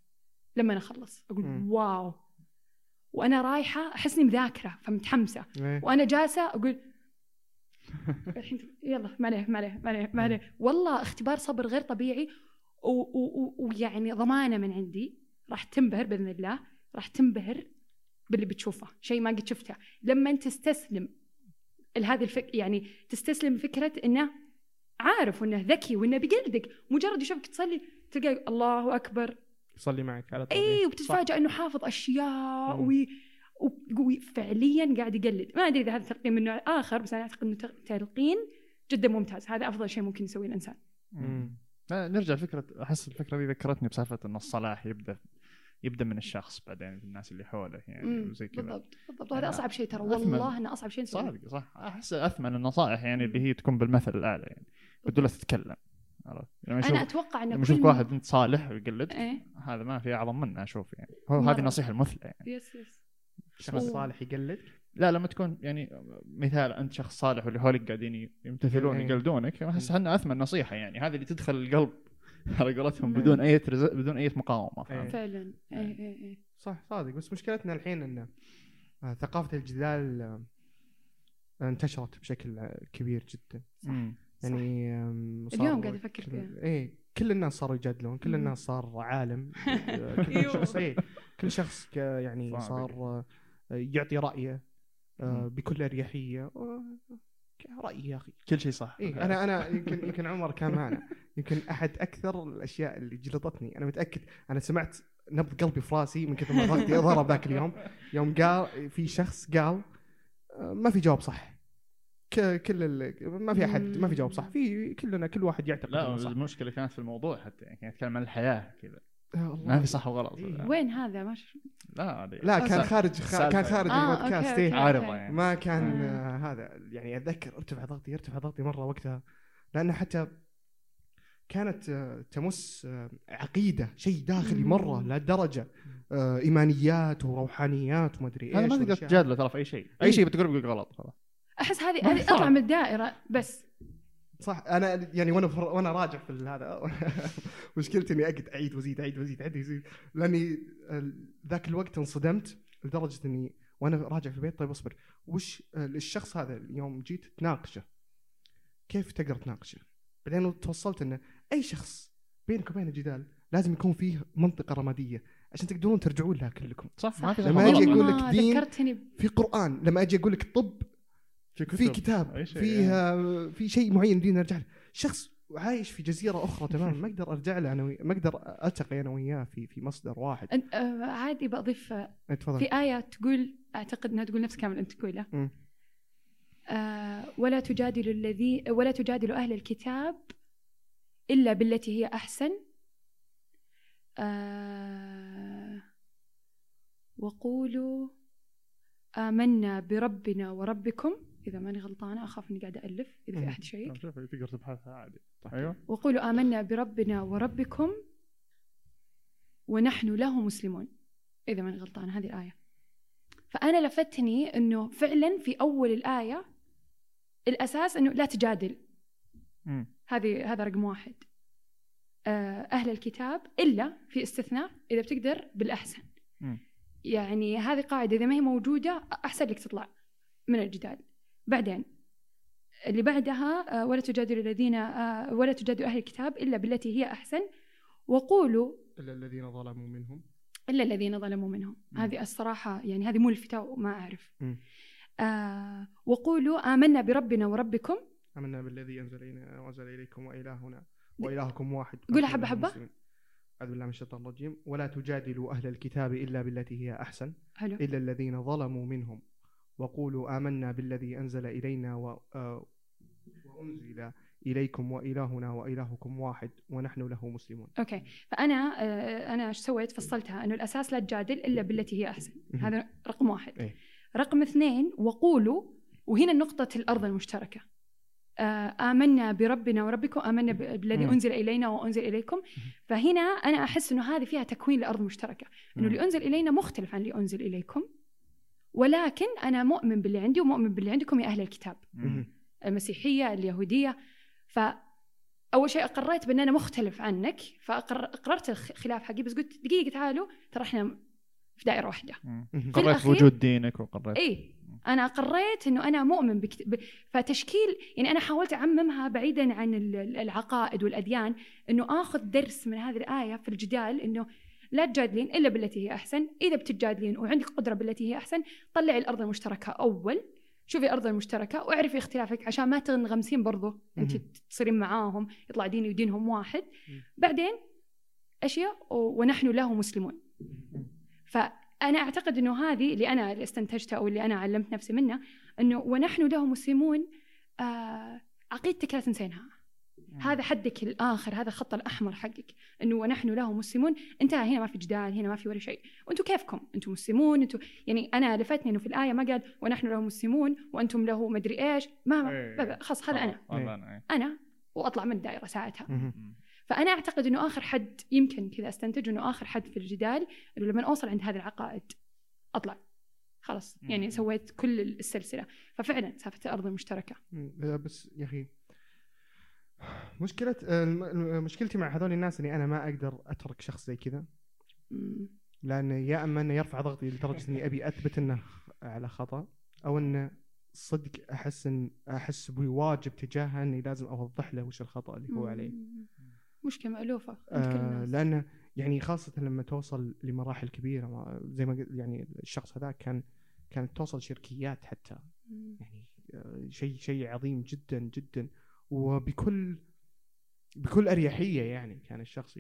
لما أنا أخلص أقول مم. واو. وأنا رايحة أحس إني مذاكرة فمتحمسة. إيه. وأنا جالسة أقول الحين يلا ما عليه ما عليه ما عليه ما عليه. والله اختبار صبر غير طبيعي ويعني ضمانة من عندي. راح تنبهر بإذن الله. راح تنبهر باللي بتشوفه. شيء ما قد شفته. لما انت تستسلم لهذه الفك يعني تستسلم فكرة إنه عارف وإنه ذكي وإنه بيقلدك مجرد يشوفك تصلي تلقى الله أكبر. صلي معك على طول. اي صح. وبتتفاجئ إنه حافظ أشياء مم. وي وفعليا قاعد يقلد. ما أدري إذا هذا تلقين من نوع آخر بس أنا أعتقد إنه تل- تلقين جدا ممتاز. هذا أفضل شيء ممكن يسويه الإنسان. مم. لا، نرجع لفكرة أحس الفكرة دي ذكرتني بسالفة ان الصلاح يبدأ يبدأ من الشخص بعدين في الناس اللي حوله يعني وزي كذا. بالضبط بالضبط. وهذا يعني أصعب شيء ترى. والله إنه أصعب شيء نسويه صادق صح. أحس أثمن النصائح يعني اللي. هي تكون بالمثل الأعلى يعني. بدون لا تتكلم عرفت لما أنا أتوقع إنه لما أشوف واحد أنت صالح ويقلد إيه هذا ما في أعظم منه أشوف يعني هو. هذه النصيحة المثلى يعني yes yes شخص أوه. صالح يقلد لا لما تكون يعني مثال أنت شخص صالح واللي حولك قاعدين يمتثلون إيه. يقلدونك أحس انها أثمن نصيحة يعني هذه اللي تدخل القلب على قولتهم مم. بدون أي ترز... بدون أي مقاومة؟ إيه. فعلا إيه إيه إيه صح صادق بس مشكلتنا الحين إن آه، ثقافة الجدال آه، انتشرت بشكل كبير جدا مم. يعني اليوم قاعد أفكر كل- فيها. إيه كل الناس صاروا يجادلون كل. الناس صار عالم كل. شخص إيه كل شخص يعني. صار آه، يعطي رأيه آه،. بكل أريحية آه، رأيي يا أخي كل شيء صح إيه أنا أنا يمكن يمكن عمر كان معنا يمكن أحد أكثر الأشياء اللي جلطتني أنا متأكد أنا سمعت نبض قلبي في رأسي من كثر ما ضغطي ضرب ذاك اليوم يوم قال في شخص قال ما في جواب صح كل ال- ما في أحد ما في جواب صح في كلنا كل واحد يعتقد لا صح المشكلة كانت في الموضوع حتى يعني كانت تتكلم عن الحياة كذا. ما في صح وغلط إيه. وين هذا ما. لا لا كان خارج خ- كان خارج آه، البودكاست إيه. عارضة يعني ما كان آه. آه، هذا يعني أتذكر ارتفع ضغطي ارتفع ضغطي مرة وقتها لأن حتى كانت آه، تمس آه، عقيدة شيء داخلي. مرة لهالدرجه آه، إيمانيات وروحانيات وما أدري إيش هذا ما تقدر. تجادله ترى في أي شيء إيه. اي شيء بتقول بيقول غلط خلاص أحس هذه هذه. اطلع من الدائره بس. صح. أنا يعني وأنا فر... وأنا راجع في هذا. مشكلتي إني أقعد أعيد وأزيد أعيد وأزيد أعيد وأزيد. لأني ذاك الوقت انصدمت لدرجة إني وأنا راجع في البيت طيب أصبر. وش الشخص هذا اليوم جيت تناقشه؟ كيف تقدر تناقشه؟ بعدين توصلت إنه أي شخص بينك وبينه جدال لازم يكون فيه منطقة رمادية عشان تقدرون ترجعون لها كلكم. صح ما في لما صح أجي وغلط. أقول لك آه، دين، في قرآن لما أجي أقول لك طب في في كتاب أي شيء، فيه آه، في شيء معين بدي نرجع له. شخص عايش في جزيرة أخرى تماما ما أقدر أرجع له أنا وي- ما أقدر ألتقي أنا وياه في في مصدر واحد. آه، عادي بضيف آه، إيه، تفضل. في آية تقول أعتقد أنها تقول نفس كامل أنت تقوله. آه ولا تجادل الذي ولا تجادل أهل الكتاب إلا بالتي هي أحسن. آه وقولوا آمنا بربنا وربكم إذا ماني غلطانة أخاف إني قاعدة ألف إذا في يشيك شوف تقدر تبحثها عادي. أيوه. وقولوا آمنا بربنا وربكم ونحن له مسلمون إذا ماني غلطانة هذه الآية. فأنا لفتني أنه فعلا في أول الآية الأساس أنه لا تجادل. هذه هذا رقم واحد. آه، أهل الكتاب إلا في استثناء إذا بتقدر بالأحسن. مم. يعني هذه قاعدة إذا ما هي موجودة أحسن لك تطلع من الجدال. بعدين اللي بعدها آه، ولا تجادل الذين آه، ولا تجادل أهل الكتاب إلا بالتي هي أحسن. وقولوا إلا الذين ظلموا منهم. إلا الذين ظلموا منهم. مم. هذه الصراحة يعني هذه ملفتة وما أعرف. مم. آه وقولوا آمنا بربنا وربكم. آمنا بالذي أنزل الينا وانزل إليكم وإلهنا وإلهكم واحد. قولها حبة حبة. أعوذ بالله من الشيطان الرجيم. ولا تجادلوا أهل الكتاب إلا بالتي هي أحسن. حلو. إلا الذين ظلموا منهم. وقولوا آمنا بالذي أنزل إلينا و... آه، وأنزل إليكم وإلهنا وإلهكم واحد ونحن له مسلمون. أوكي. فأنا آه، أنا إيش سويت؟ فصلتها أنه الأساس لا تجادل إلا بالتي هي مم. هذا رقم واحد. إيه. رقم اثنين وقولوا وهنا نقطة الأرض المشتركة. آه، آمنا بربنا وربكم آمنا بالذي. أنزل إلينا وأنزل إليكم. فهنا أنا أحس أنه هذه فيها تكوين لأرض مشتركة. أنه. اللي أنزل إلينا مختلف عن اللي أنزل إليكم. ولكن أنا مؤمن باللي عندي ومؤمن باللي عندكم يا أهل الكتاب. مم. المسيحية اليهودية. فأول شيء أقريت بأن أنا مختلف عنك فأقررت الخلاف حقي. بس قلت دقيقة تعالوا ترى إحنا في دائرة واحدة. مم. مهم. قريت بوجود دينك وقريت. اي أنا قررت إنه أنا مؤمن بكت... ب... فتشكيل يعني أنا حاولت أعممها بعيدا عن ال- ال- العقائد والأديان. إنه آخذ درس من هذه الآية في الجدال إنه لا تجادلين إلا بالتي هي أحسن، إذا بتجادلين وعندك قدرة بالتي هي أحسن طلعي الأرض المشتركة أول. شوفي الأرض المشتركة واعرفي اختلافك عشان ما تنغمسين برضو. أنت. تصيرين معاهم يطلع ديني ودينهم واحد. بعدين أشياء ونحن له مسلمون. فأنا أعتقد إنه هذه اللي أنا اللي استنتجتها أو اللي أنا علمت نفسي منها إنه ونحن له مسلمون آه عقيدتك لا تنسينها. هذا حدك الآخر هذا الخط الأحمر حقك إنه ونحن له مسلمون. انتهى هنا ما في جدال هنا ما في ولا شيء. وأنتم كيفكم؟ أنتم مسلمون؟ أنتم يعني أنا لفتني إنه في الآية ما قال ونحن له مسلمون وأنتم له مدري إيش. ما, إيه. ما خلاص هذا أنا. أنا إيه. أنا وأطلع من الدائرة ساعتها. فأنا أعتقد إنه آخر حد يمكن كذا أستنتج إنه آخر حد في الجدال إنه لما أوصل عند هذه العقائد أطلع. خلاص. يعني. سويت كل السلسلة. ففعلا سالفه الأرض المشتركه. لا بس يا أخي مشكلة آه، مشكلتي مع هذول الناس إني أنا ما أقدر أترك شخص زي كذا. مم. لأن يا أما إنه يرفع ضغطي لدرجة إني أبي أثبت إنه على خطأ أو إنه صدق أحس إن أحس بواجب تجاهه إني لازم أوضح له وش الخطأ اللي هو عليه. عند كل آه لأنه يعني خاصة لما توصل لمراحل كبيرة زي ما يعني الشخص هذا كان كانت توصل شركيات حتى. يعني آه، شيء شيء عظيم جدا جدا. وبكل بكل أريحية يعني كان الشخص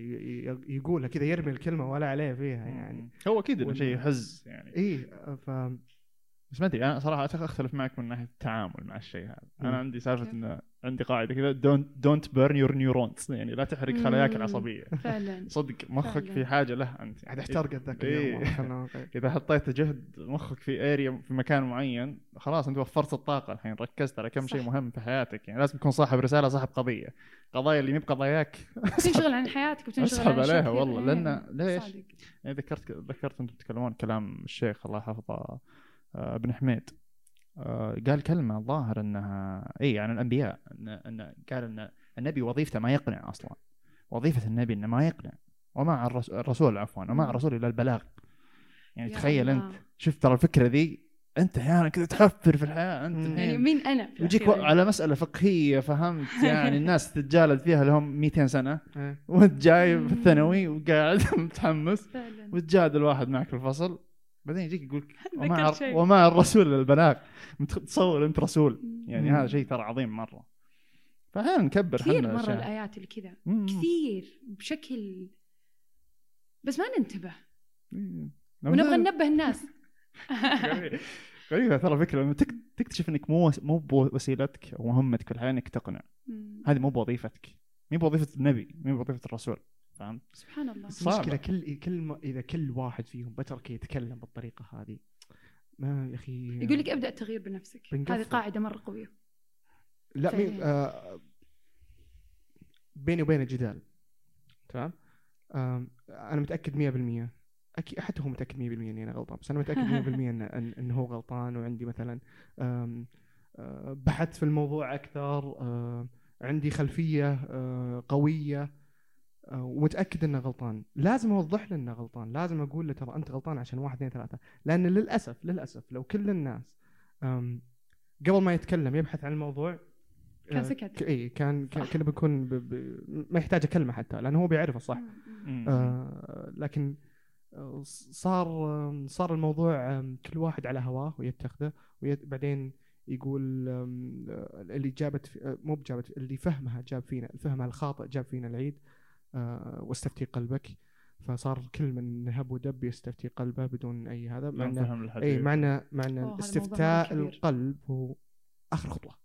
يقولها كذا يرمي الكلمة ولا عليه فيها يعني هو أكيد إنه شيء يحز يعني اي ف بس ما أدري أنا صراحة أختلف معك من ناحية التعامل مع الشيء هذا. أنا عندي سالفة؟ إنه عندي قاعدة كذا don't don't burn your neurons يعني لا تحرق خلاياك. العصبية فعلا صدق مخك فعلاً. في حاجة له أنت عاد احترقت ذاك إيه. اليوم. إذا حطيت جهد مخك في area في مكان معين خلاص أنت وفرت الطاقة الحين ركزت على كم. شيء مهم في حياتك يعني لازم تكون صاحب رسالة صاحب قضية قضايا اللي مي بقضاياك تنشغل عن حياتك وتنشغل أسحب عليها. والله، إيه، لأن ليش؟ صادق. يعني ذكرت ذكرت أنتم تتكلمون كلام الشيخ الله يحفظه آه، ابن حميد قال كلمة الظاهر إنها إي عن الأنبياء إن إن قال إن النبي وظيفته ما يقنع أصلا وظيفة النبي إنه ما يقنع ومع الرس- الرسول عفوا ومع. الرسول الا البلاغ يعني تخيل الله. انت شوف ترى الفكرة ذي أنت أحيانا كذا تحفر في الحياة أنت. يعني مين أنا في يجيك الأخير؟ على مسألة فقهية فهمت يعني الناس تتجالد فيها لهم 200 سنة. وأنت جاي في. الثانوي وقاعد متحمس فعلا وتجادل واحد معك في الفصل بعدين يجيك يقول شيء. ومع الرسول البلاغ مت- تصور أنت رسول يعني مم. هذا شيء ترى عظيم مرة فأحيانا نكبر كثير مرة الأشياء. الآيات اللي كذا. كثير بشكل بس ما ننتبه مم. ونبغى ننبه الناس غريبة ترى فكرة لما تك- تكتشف إنك مو مو بوسيلتك أو مهمتك في الحياة إنك تقنع. هذه مو بوظيفتك مو بوظيفة النبي مو بوظيفة الرسول فهمت؟ سبحان الله. بس. المشكلة كل كل ما إذا كل واحد فيهم بتركه يتكلم بالطريقة هذه. ما يا أخي يقول لك أبدأ التغيير بنفسك. بنقفل. هذه قاعدة مرة قوية. لا مي... آه بيني وبين الجدال تمام. آه أنا متأكد 100% أكيد حتى هو متأكد 100% إني أنا غلطان بس أنا متأكد 100% ان ان إن هو غلطان وعندي مثلا آه بحثت في الموضوع أكثر آه عندي خلفية آه قوية. ومتأكد إنه غلطان لازم أوضح له إنه غلطان لازم أقول له ترى أنت غلطان عشان واحد اثنين ثلاثة لأن للأسف للأسف لو كل الناس قبل ما يتكلم يبحث عن الموضوع كان آه، سكت. اي كان كان- صح. كنا بنكون ب... ب... ما يحتاج كلمه حتى لأنه هو بيعرف الصح مم. مم. آه لكن آه، صار صار الموضوع كل واحد على هواه ويتخذه وبعدين يقول اللي جابت مو بجابت اللي فهمها جاب فينا فهمها الخاطئ جاب فينا العيد واستفتي قلبك. فصار كل من هب ودب يستفتي قلبه بدون أي هذا. مع ما إنه- فهم الحديث اي معنى معنى استفتاء. القلب هو آخر خطوة.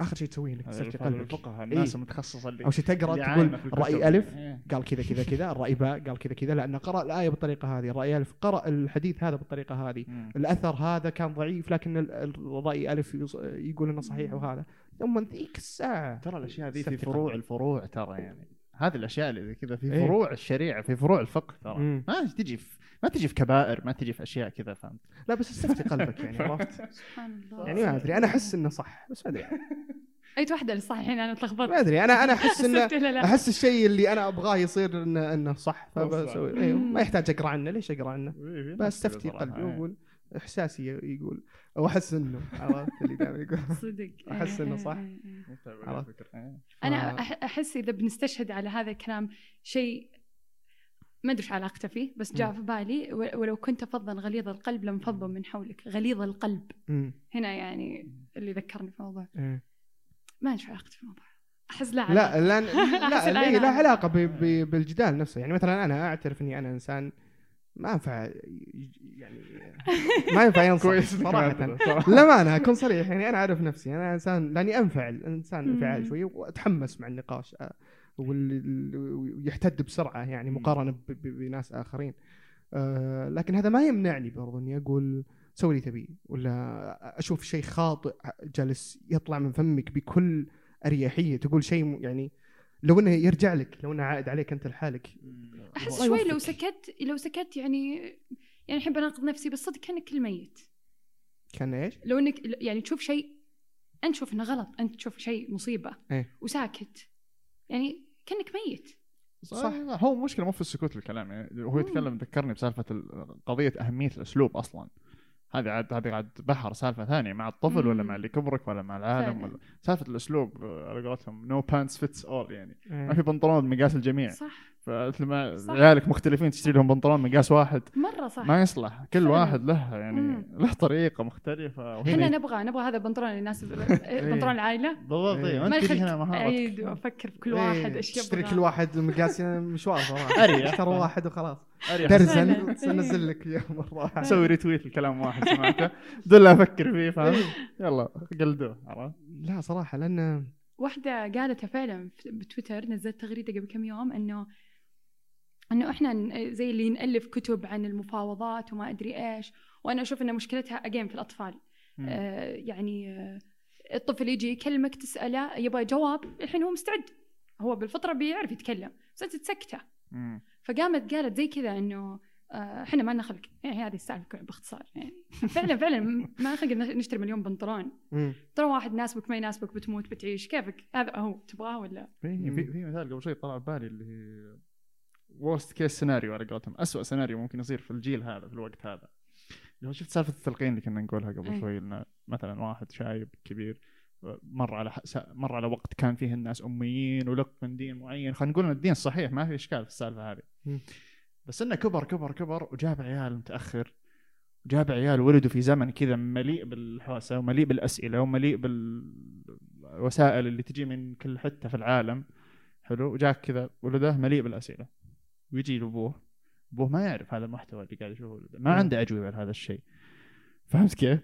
آخر شيء تسويه إنك الفهم قلبك الفقهاء الناس المتخصصه اللي أو شيء تقرأ تقول عايمة في الكتب. رأي ألف إيه. قال كذا كذا كذا الراي باء قال كذا كذا لأنه قرأ الآية بالطريقة هذه الرأي ألف قرأ الحديث هذا بالطريقة هذه مم. الأثر هذا كان ضعيف لكن ال- الرأي ألف يقول إنه صحيح وهذا ثم ذيك الساعة ترى الأشياء ذي في فروع. الفروع ترى يعني هذه الأشياء اللي زي كذا في إيه. فروع الشريعة في فروع الفقه ترى. ما تجي في ما تجي في كبائر ما تجي في أشياء كذا فهمت؟ لا بس استفتي قلبك يعني عرفت؟ سبحان الله يعني ما أدري أنا أحس إنه صح بس ما أدري. أي واحدة اللي صح الحين أنا تلخبطت ما أدري أنا أنا أحس انه أحس الشيء اللي أنا أبغاه يصير انه إنه صح فبسوي. أيوه. ما يحتاج أقرأ عنه ليش أقرأ عنه؟ إيه، بس استفتي قلبي واقول إحساسي يقول أو أحس إنه عرفت اللي دائما يقول صدق أحس إنه إيه، صح. إيه، إيه. عرفت. أنا أحس إذا بنستشهد على هذا الكلام شيء ما أدري علاقته فيه بس جاء في بالي و- ولو كنت فظا غليظ القلب لم فضوا من حولك غليظ القلب هنا يعني اللي ذكرني في الموضوع إيه. ما أدري علاقته في الموضوع أحس لا لا علاقة. لا لا لا لا, لا علاقة. علاقة بالجدال نفسه يعني مثلا أنا أعترف إني أنا إنسان ما ينفع يعني ما ينفع ينصح كويس صراحة لا ما أنا اكون صريح يعني أنا أعرف نفسي أنا إنسان لأني أنفعل إنسان. انفعال شوي وأتحمس مع النقاش آه، ويحتد بسرعة يعني. مقارنة ب- ب- بناس آخرين آه، لكن هذا ما يمنعني برضو إني أقول سوي اللي تبيه ولا أشوف شيء خاطئ جالس يطلع من فمك بكل أريحية تقول شيء يعني لو إنه يرجع لك لو إنه عائد عليك أنت لحالك. أحس شوي لو. سكت لو سكت يعني يعني الحين بناقض نفسي بس صدق كأنك كل ميت. كان إيش؟ لو إنك يعني تشوف شيء أنت تشوف إنه غلط أنت تشوف شيء مصيبة إيه. وساكت. يعني كأنك ميت. صح. هو مشكلة مو في السكوت الكلام يعني هو يتكلم ذكرني بسالفة ال- قضية أهمية الأسلوب أصلا. هذه عاد هذه عاد بحر سالفة ثانية مع الطفل ولا. مع اللي كبرك ولا مع العالم. ولا سالفة الأسلوب آه، على قولتهم no pants fits all يعني إيه. ما في بنطلون بمقاس الجميع صح فلما. عيالك مختلفين تشتري لهم بنطلون مقاس واحد مرة صح ما يصلح كل فعلا. واحد له يعني مم. له طريقة مختلفة إحنا نبغى نبغى هذا البنطلون اللي يناسب بنطلون العائلة بالضبط إيه. إيه. ما يخليك هنا مهارتك اعيد وافكر في كل إيه، واحد إيش تشتري يبغى كل واحد مقاس مشوار صراحة أريح. اشترى واحد وخلاص أريح. درزن فعلا. ننزل لك اياه مره واحدة أسوي ريتويت لكلام واحد سمعته دول أفكر فيه فاهم يلا قلدوه عرفت لا صراحة لأن واحدة قالتها فعلا في- بتويتر نزلت تغريدة قبل كم يوم إنه إنه إحنا زي اللي نألف كتب عن المفاوضات وما أدري إيش وأنا أشوف إن مشكلتها اجين في الأطفال. آه يعني آه الطفل يجي يكلمك تسأله يبغى جواب الحين هو مستعد. هو بالفطرة بيعرف يتكلم بس أنت تسكته. فقامت قالت زي كذا إنه آه، إحنا ما لنا خلق يعني هذه السالفة باختصار. يعني فعلا فعلا ما خلق نشتري مليون بنطلون. ترى واحد يناسبك ما يناسبك بتموت بتعيش. كيفك؟ هذا هو تبغاه ولا؟ في في في مثال قبل شوي طلع ببالي اللي هي worst case scenario على قولتهم. اسوء سيناريو ممكن يصير في الجيل هذا في الوقت هذا. اللي هو شفت سالفة التلقين اللي كنا نقولها قبل أي. شوي انه مثلا واحد شايب كبير مر على مر على وقت كان فيه الناس أميين ولق من دين معين. خلينا نقول إن الدين صحيح ما في إشكال في السالفة هذه. مم. بس إنه كبر كبر كبر وجاب عيال متأخر. وجاب عيال ولدوا في زمن كذا مليء بالحوسة ومليء بالأسئلة ومليء بالوسائل اللي تجي من كل حتة في العالم. حلو؟ وجاك كذا ولده مليء بالأسئلة. ويجي لابوه ابوه ما يعرف هذا المحتوى اللي قاعد يشوفه ما مم. عنده أجوبة لهذا الشيء فهمت كيف؟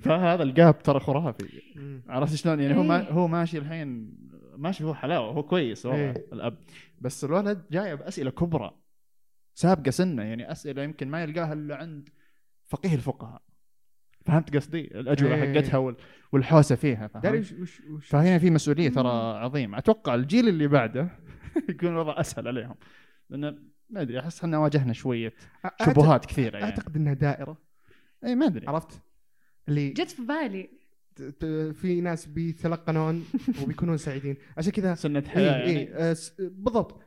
فهذا الجاب ترى خرافي. عرفت شلون يعني هو ما إيه. هو ماشي الحين ماشي هو حلاوة هو كويس هو إيه. الأب بس الولد جاي بأسئلة كبرى سابقة سنة يعني أسئلة يمكن ما يلقاها إلا عند فقيه الفقهاء فهمت قصدي الأجوبة إيه. حقتها وال- والحوسة فيها فهمت وش وش فهنا في مسؤولية. ترى عظيمة أتوقع الجيل اللي بعده يكون الوضع أسهل عليهم لأن ما أدري أحس إحنا واجهنا شوية شبهات كثيرة يعني. أعتقد إنها دائرة. إي ما أدري. عرفت؟ اللي جت في بالي. في ناس بيتلقنون وبيكونون سعيدين. عشان كذا سنة حياة إي يعني س- بالضبط.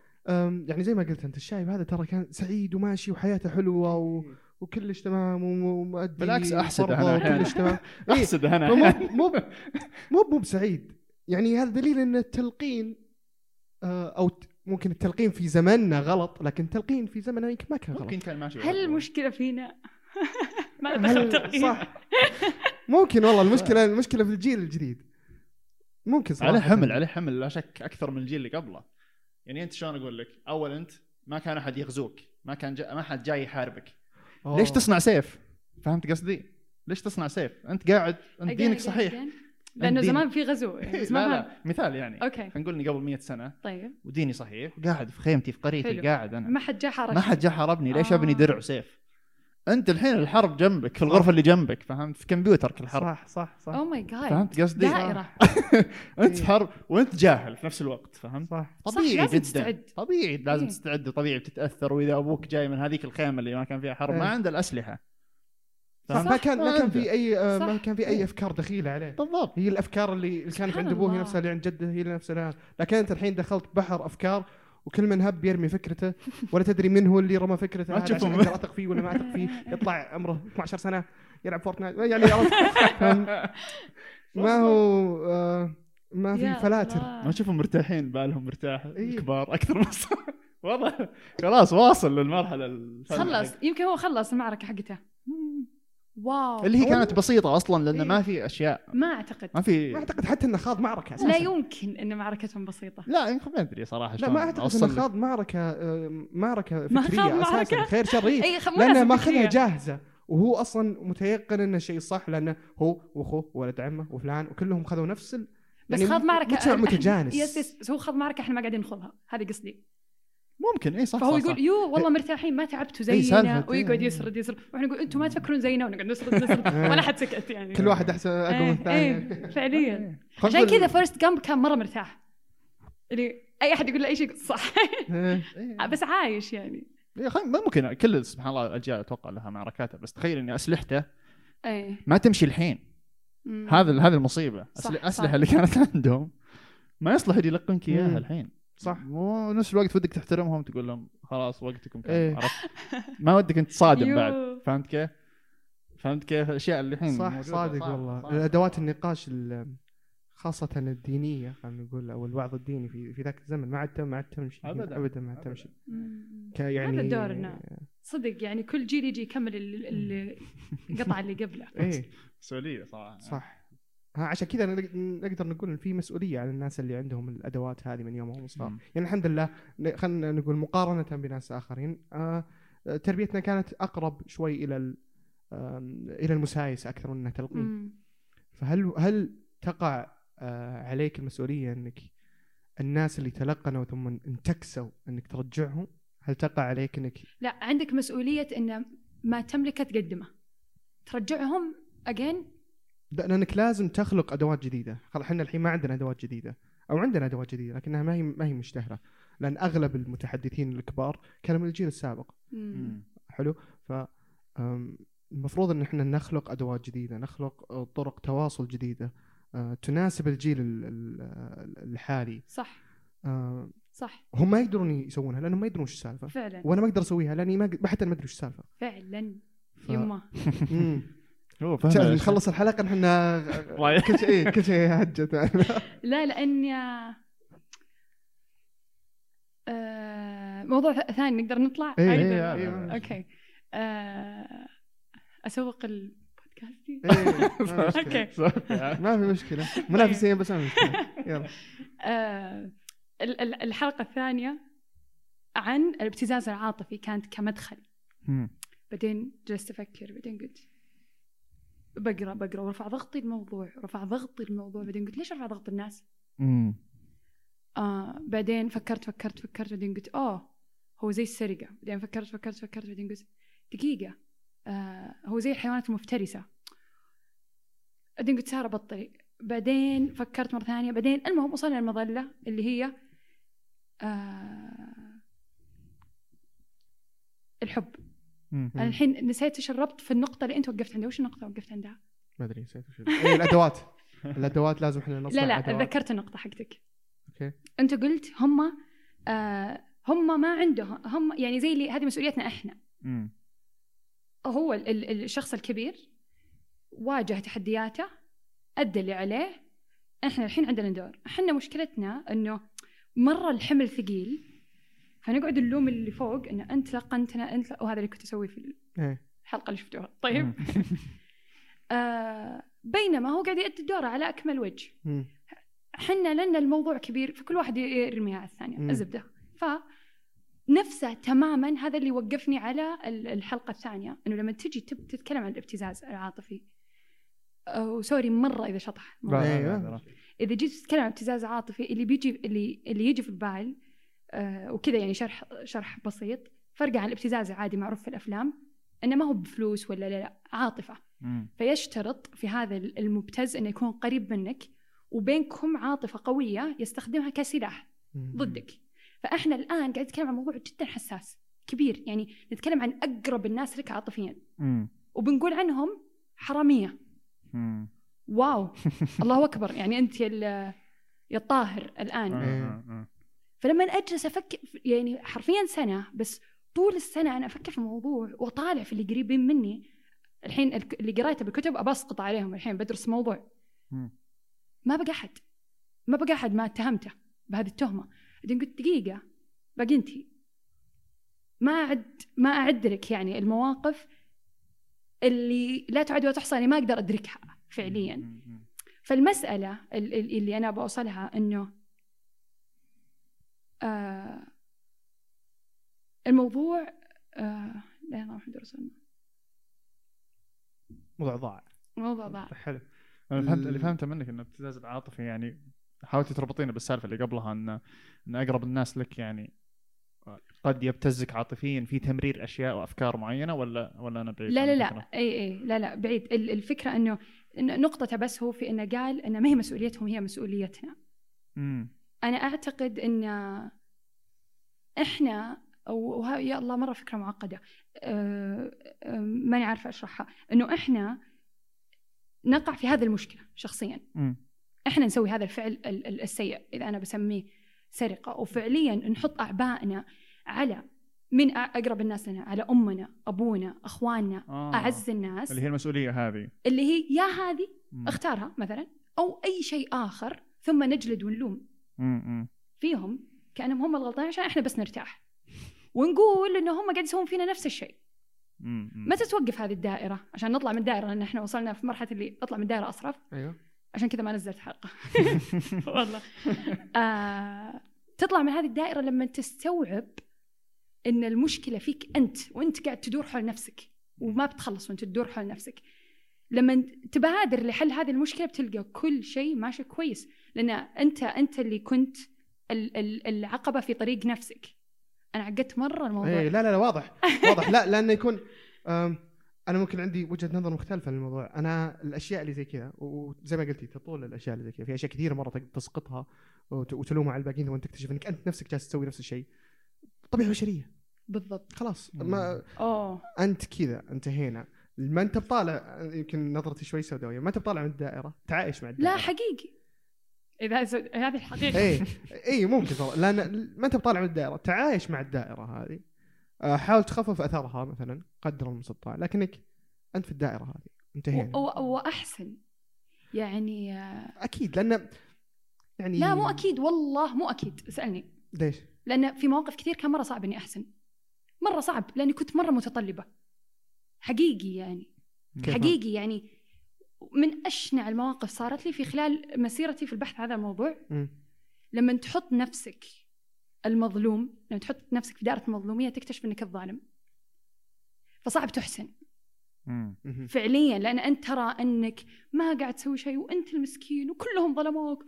يعني زي ما قلت أنت الشايب هذا ترى كان سعيد وماشي وحياته حلوة و... وكلش تمام ومؤدي بالعكس أنا. أحياناً. وكلش تمام. إيه، أحسد أنا. مو مو مو بسعيد. يعني هذا دليل إن التلقين أو ممكن التلقين في زماننا غلط لكن التلقين في زمننا يمكن ما كان غلط. ممكن كان ماشي هل. المشكلة فينا؟ ما دخل تقييم. صح. ممكن والله المشكلة المشكلة في الجيل الجديد. ممكن صراحة. عليه حمل عليه حمل لا شك أكثر من الجيل اللي قبله. يعني أنت شلون أقول لك؟ أول أنت ما كان أحد يغزوك ما كان جا... ما حد جاي يحاربك. أوه. ليش تصنع سيف؟ فهمت قصدي؟ ليش تصنع سيف؟ أنت قاعد أنت دينك صحيح. لأنه زمان في غزو يعني بس ما لا. لا مثال يعني أوكي خلينا نقول إني قبل 100 سنة طيب وديني صحيح قاعد في خيمتي في قريتي. قاعد أنا ما حد جاء حارب ما حد جاء حاربني ليش أبني آه. درع وسيف أنت الحين الحرب جنبك في الغرفة اللي جنبك فهمت في كمبيوترك الحرب صح صح صح oh my God فهمت قصدي دائرة أنت إيه. حرب وأنت جاهل في نفس الوقت فهمت صح طبيعي لازم جدا تستعد. طبيعي لازم إيه. تستعد وطبيعي بتتأثر وإذا أبوك جاي من هذيك الخيمة اللي ما كان فيها حرب ما إيه. عنده الأسلحة صح؟ ما كان ما كان. في أي آه، ما. كان في أي أفكار دخيلة عليه بالضبط هي الأفكار اللي اللي كانت عند أبوه هي. نفسها اللي عند جده هي نفسها الان لكن أنت الحين دخلت بحر أفكار وكل من هب يرمي فكرته ولا تدري من هو اللي رمى فكرته ما تشوفهم. أقدر اثق فيه ولا ما اثق فيه يطلع عمره 12 سنة يلعب فورتنايت يعني؟ ما هو آه، ما في فلاتر. ما تشوفهم مرتاحين بالهم مرتاح إيه. الكبار أكثر من الصغار. والله خلاص واصل للمرحلة خلص يمكن هو خلص المعركة حقته واو. اللي هي كانت بسيطة أصلا لأن إيه. ما في أشياء. ما أعتقد. ما في ما أعتقد حتى انه خاض معركة أساسا. لا يمكن إن معركتهم بسيطة. لا يمكن ما أدري صراحة لا شلون ما أعتقد انه. خاض معركة آه، معركة ما فكرية أساسا معركة؟ خير شريه إي لأنه ماخذها. جاهزة وهو أصلا متيقن إنه الشيء صح لأنه هو وأخوه وولد عمه وفلان وكلهم خذوا نفس ال... بس يعني خاض معركة مجتمع متجانس. yes yes بس هو خاض معركة إحنا ما قاعدين نخوضها. هذه قصدي. ممكن اي صح فهو صح يقول صح. يوه والله مرتاحين ما تعبتوا إيه، زينا سالفة، ويقعد إيه. يسرد يسرد وإحنا نقول أنتم ما تفكرون زينا ونقعد نسرد نسرد ولا حد سكت يعني كل واحد أحسن أقوى من إيه، الثاني إيه، فعليا إيه. عشان كذا فورست جامب كان مرة مرتاح اللي أي أحد يقول له أي شيء صح إيه. إيه. بس عايش يعني إيه، ممكن كل سبحان الله الأجيال أتوقع لها معركاتها بس تخيل إني أسلحته ما تمشي الحين. هذا هذه المصيبة صح، الاسلحه صح. اللي كانت عندهم ما يصلح يلقنك إياها. الحين صح ونفس الوقت ودك تحترمهم تقول لهم خلاص وقتكم كان إيه. عرفت ما ودك انت تصادم. بعد فهمت كيف؟ فهمت كيف الأشياء اللي الحين صح. صادق صح، والله صح. الادوات النقاش ال- خاصة الدينية خلينا نقول أو الوعظ الديني في في ذاك الزمن ما عاد ما عاد تمشي أبداً. ابدا ما عاد. تمشي يعني هذا دورنا. صدق يعني كل جيل يجي يكمل ال- ال- القطعة اللي قبله إيه مسؤوليه صراحة صح عشان كذا نق- نقدر نقول إن في مسؤولية على الناس اللي عندهم الأدوات هذه من يوم هم صغار. يعني الحمد لله خلينا نقول مقارنة بناس آخرين. آه آه، تربيتنا كانت أقرب شوي إلى ال- آم، إلى المسايسه أكثر من إنها تلقين. فهل هل تقع آه عليك المسؤولية إنك الناس اللي تلقنوا ثم انتكسوا إنك ترجعهم؟ هل تقع عليك إنك لا عندك مسؤولية إن ما تملكه تقدمه ترجعهم اجين لأنك لازم تخلق أدوات جديدة. خلاص إحنا الحين ما عندنا أدوات جديدة. أو عندنا أدوات جديدة لكنها ما هي ما هي مشتهرة. لأن أغلب المتحدثين الكبار كانوا من الجيل السابق. مم. حلو؟ ف المفروض إن إحنا نخلق أدوات جديدة نخلق طرق تواصل جديدة تناسب الجيل ال- ال- الحالي. صح. صح. هم ما يقدرون يسوونها لأنهم ما يدرون وش السالفة. فعلا. وأنا ما أقدر أسويها لأني ما حتى ما أدري وش السالفة. فعلا. ف- يما. هو الأشياء. نخلص الحلقة إحنا رايح. كل شيء كل شيء هجت لا لاني آه موضوع ثاني نقدر نطلع إيه، عادي؟ إيه، إيه. أوكي آه أسوق البودكاست دي؟ ما في مشكلة. أوكي ما في مشكلة منافسين بس ما في مشكلة يلا آه ال- ال- الحلقة الثانية عن الابتزاز العاطفي كانت كمدخل. بعدين جلست أفكر بعدين قلت بقرأ بقرأ ورفع ضغطي الموضوع رفع ضغطي الموضوع. بعدين قلت ليش أرفع ضغط الناس؟ مم. آه بعدين فكرت فكرت فكرت. بعدين قلت أوه هو زي السرقة. بعدين فكرت فكرت فكرت. بعدين قلت دقيقة آه هو زي الحيوانات المفترسة. بعدين قلت سارة بطلي بعدين فكرت مرة ثانية. بعدين المهم وصلنا المظلة اللي هي آه الحب. أنا الحين نسيت إيش الربط في النقطة اللي أنت وقفت عندها. وش النقطة وقفت عندها؟ ما أدري نسيت وش الأدوات. الأدوات لازم إحنا نصنع لا لا. ذكرت النقطة حقتك. أوكي. أنت قلت هم آه هم ما عندهم هم يعني زي اللي هذه مسؤوليتنا إحنا. هو ال- ال- الشخص الكبير واجه تحدياته أدى اللي عليه. إحنا الحين عندنا دور. إحنا مشكلتنا إنه مرة الحمل ثقيل. فنقعد نلوم اللي فوق انه أنت لقنتنا أنت وهذا اللي كنت أسويه في إيه. الحلقة اللي شفتوها طيب. آه بينما هو قاعد يؤدي دوره على أكمل وجه. حنا لأن الموضوع كبير فكل واحد يرميها على الثانية. الزبدة ف نفسه تماما هذا اللي وقفني على ال- الحلقة الثانية إنه لما تجي تب تتكلم عن الابتزاز العاطفي أو سوري مرة إذا شطح لا، أيوة. إذا جيت تتكلم عن ابتزاز عاطفي اللي بيجي اللي اللي يجي في البال وكذا يعني شرح شرح بسيط. فرق عن الابتزاز العادي معروف في الأفلام إنه ما هو بفلوس ولا لا لا عاطفة. مم. فيشترط في هذا المبتز إنه يكون قريب منك وبينكم عاطفة قوية يستخدمها كسلاح مم. ضدك. فإحنا الآن قاعد نتكلم عن موضوع جدا حساس كبير. يعني نتكلم عن أقرب الناس لك عاطفيا. مم. وبنقول عنهم حرامية. مم. واو. الله أكبر. يعني أنت يا الطاهر الآن. فلما أجلس أفكر يعني حرفيا سنة بس طول السنة أنا أفكر في الموضوع وأطالع في اللي قريبين مني. الحين اللي قريته بالكتب ابى اسقط عليهم الحين بدرس موضوع. ما بقى أحد. ما بقى أحد ما اتهمته بهذه التهمة. بعدين قلت دقيقة باقي أنت. ما اعد ما اعد لك يعني المواقف اللي لا تعد ولا تحصى يعني ما أقدر أدركها فعليا. ال- اللي أنا بوصلها إنه آه الموضوع آه لا محمد رسول الله موضوع ضاع. الموضوع ضاع. حلو. أنا فهمت اللي ال- فهمته منك ان الابتزاز العاطفي يعني حاولتي تربطينه بالسالفة اللي قبلها إن إن أقرب الناس لك يعني قد يبتزك عاطفيا في تمرير أشياء وأفكار معينة ولا ولا أنا بعيد لا لا؟ لا. إي إي. لا لا بعيد. ال- الفكرة إنه إن نقطته بس هو في إنه قال إنه ما هي مسؤوليتهم هي مسؤوليتنا. مم. أنا أعتقد إن إحنا أو وه- يا الله مرة فكرة معقدة أه أه ماني عارفة أشرحها إنه إحنا نقع في هذه المشكلة شخصيا مم. إحنا نسوي هذا الفعل ال- ال- السيء إذا أنا بسميه سرقة وفعليا نحط اعبائنا على من أقرب الناس لنا على أمنا أبونا أخواننا آه. أعز الناس اللي هي المسؤولية هذه اللي هي يا هذه. اختارها مثلا أو أي شيء آخر ثم نجلد ونلوم. فيهم كأنهم هم الغلطانين عشان إحنا بس نرتاح. ونقول إنه هم قاعد يسوون فينا نفس الشيء. متى توقف هذه الدائرة عشان نطلع من الدائرة لأن إحنا وصلنا في مرحلة اللي أطلع من الدائرة اصرف أيوه. عشان كذا ما نزلت حلقة. والله. آه تطلع من هذه الدائرة لما تستوعب إن المشكلة فيك أنت وأنت قاعد تدور حول نفسك وما بتخلص وأنت تدور حول نفسك. لما تبادر لحل هذه المشكلة بتلقى كل شيء ماشي كويس. لأن أنت أنت اللي كنت ال- ال- العقبة في طريق نفسك. أنا عقدت مرة الموضوع. إيه لا لا لا واضح واضح. لا لأنه يكون أنا ممكن عندي وجهة نظر مختلفة للموضوع. أنا الأشياء اللي زي كذا وزي ما قلتي تطول الأشياء اللي زي كذا. في أشياء كثيرة مرة تسقطها وت- وتلومها على الباقيين ثم تكتشف إنك أنت نفسك جالس تسوي نفس الشيء. طبيعة بشرية. بالضبط. خلاص. ما أوه. أنت كذا انتهينا. ما انت بطالع يمكن نظرتي شوي سوداوية ما انت بطالع من الدائرة تعايش مع الدائرة. لا حقيقي. إذا هذه الحقيقة. اي اي ممكن طبعا لأن ما انت بطالع من الدائرة تعايش مع الدائرة هذه. آه، حاول تخفف أثرها مثلا قدر المستطاع لكنك أنت في الدائرة هذه انتهينا. وأحسن. يعني آه، أكيد لأن يعني لا مو أكيد والله مو أكيد. اسألني. ليش؟ لأن في مواقف كثير كان مرة صعب إني أحسن. مرة صعب لأني كنت مرة متطلبة. حقيقي يعني؟ حقيقي يعني. من أشنع المواقف صارت لي في خلال مسيرتي في البحث عن هذا الموضوع. لما تحط نفسك المظلوم لما تحط نفسك في دائرة المظلومية تكتشف إنك الظالم. فصعب تحسن. فعليا لأن أنت ترى إنك ما قاعد تسوي شيء وأنت المسكين وكلهم ظلموك.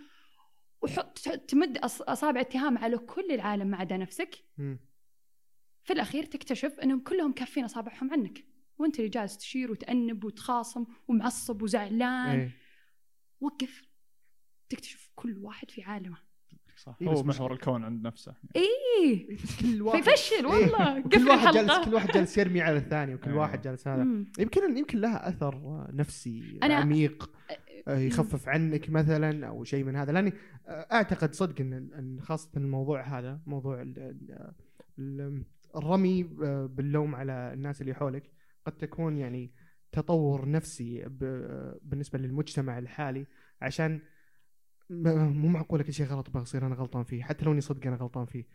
وحط تمد أص- أصابع اتهام على كل العالم ما عدا نفسك. في الأخير تكتشف إنهم كلهم كافين أصابعهم عنك. وانت اللي جالس تشير وتأنب وتخاصم ومعصب وزعلان إيه. وقف تكتشف كل واحد في عالمه صح إيه، هو محور الكون عند نفسه إيه كل واحد فيفشل والله إيه. كل واحد. جالس كل واحد جالس يرمي على الثاني وكل أيوه. واحد جالس هذا مم. يمكن يمكن لها أثر نفسي أنا- عميق آه، يخفف عنك مثلا أو شيء من هذا لأني آه، أعتقد صدق ان إن خاصة الموضوع هذا موضوع ال- ال- ال- الرمي آه، باللوم على الناس اللي حولك قد تكون يعني تطور نفسي بالنسبة للمجتمع الحالي عشان مو معقولة كل شيء غلط بصير أنا غلطان فيه حتى لو إني صدق أنا غلطان فيه.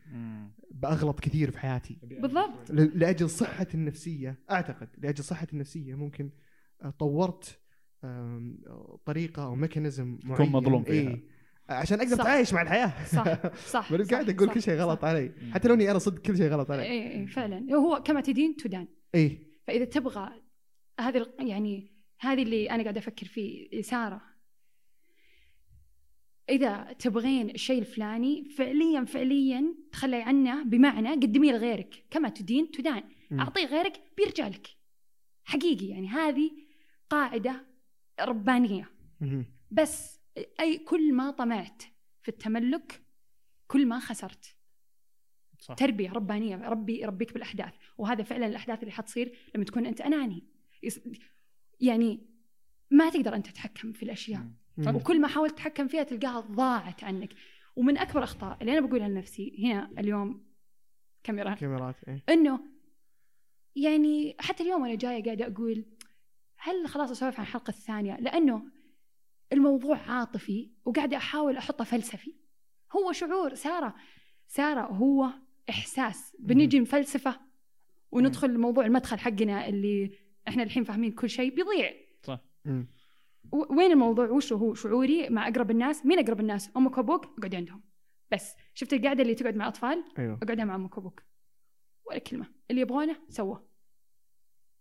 بأغلط كثير في حياتي. بالضبط. لأجل صحة النفسية أعتقد لأجل صحة النفسية ممكن آه، طورت طريقة أو ميكانيزم معين. مظلوم فيها. إيه، عشان أقدر. أتعايش مع الحياة. صح صح بس قاعد أقول كل شيء غلط صح. علي. حتى لو إني أنا صدق كل شيء غلط علي. اي إي، فعلا. هو كما تدين تدان. اي فإذا تبغى هذه يعني هذه اللي أنا قاعدة أفكر فيه سارة. إذا تبغين الشيء الفلاني فعليا فعليا تخلي عنه بمعنى قدميه لغيرك كما تدين تدان. أعطيه غيرك بيرجع لك. حقيقي يعني هذه قاعدة ربانية. بس أي كل ما طمعت في التملك كل ما خسرت. صح. تربية ربانية ربي يربيك بالأحداث. وهذا فعلا الأحداث اللي حتصير لما تكون أنت أناني. يعني ما تقدر أنت تتحكم في الأشياء. مم. وكل ما حاولت تتحكم فيها تلقاها ضاعت عنك. ومن أكبر أخطاء اللي أنا بقولها لنفسي هنا اليوم كاميرا كاميرات اي إنه يعني حتى اليوم وأنا جاية قاعدة أقول هل خلاص أسولف عن الحلقة الثانية؟ لأنه الموضوع عاطفي وقاعدة أحاول أحطه فلسفي. هو شعور سارة سارة هو إحساس. بنجي نفلسفة وندخل لموضوع المدخل حقنا اللي إحنا الحين فاهمين كل شيء بيضيع. و- وين الموضوع؟ وش هو؟ شعوري مع أقرب الناس؟ مين أقرب الناس؟ أمك وابوك اقعد عندهم. بس. شفت القعده اللي تقعد مع أطفال؟ أيوه. اقعدها مع أمك وابوك ولا كلمة. اللي يبغونه سوى.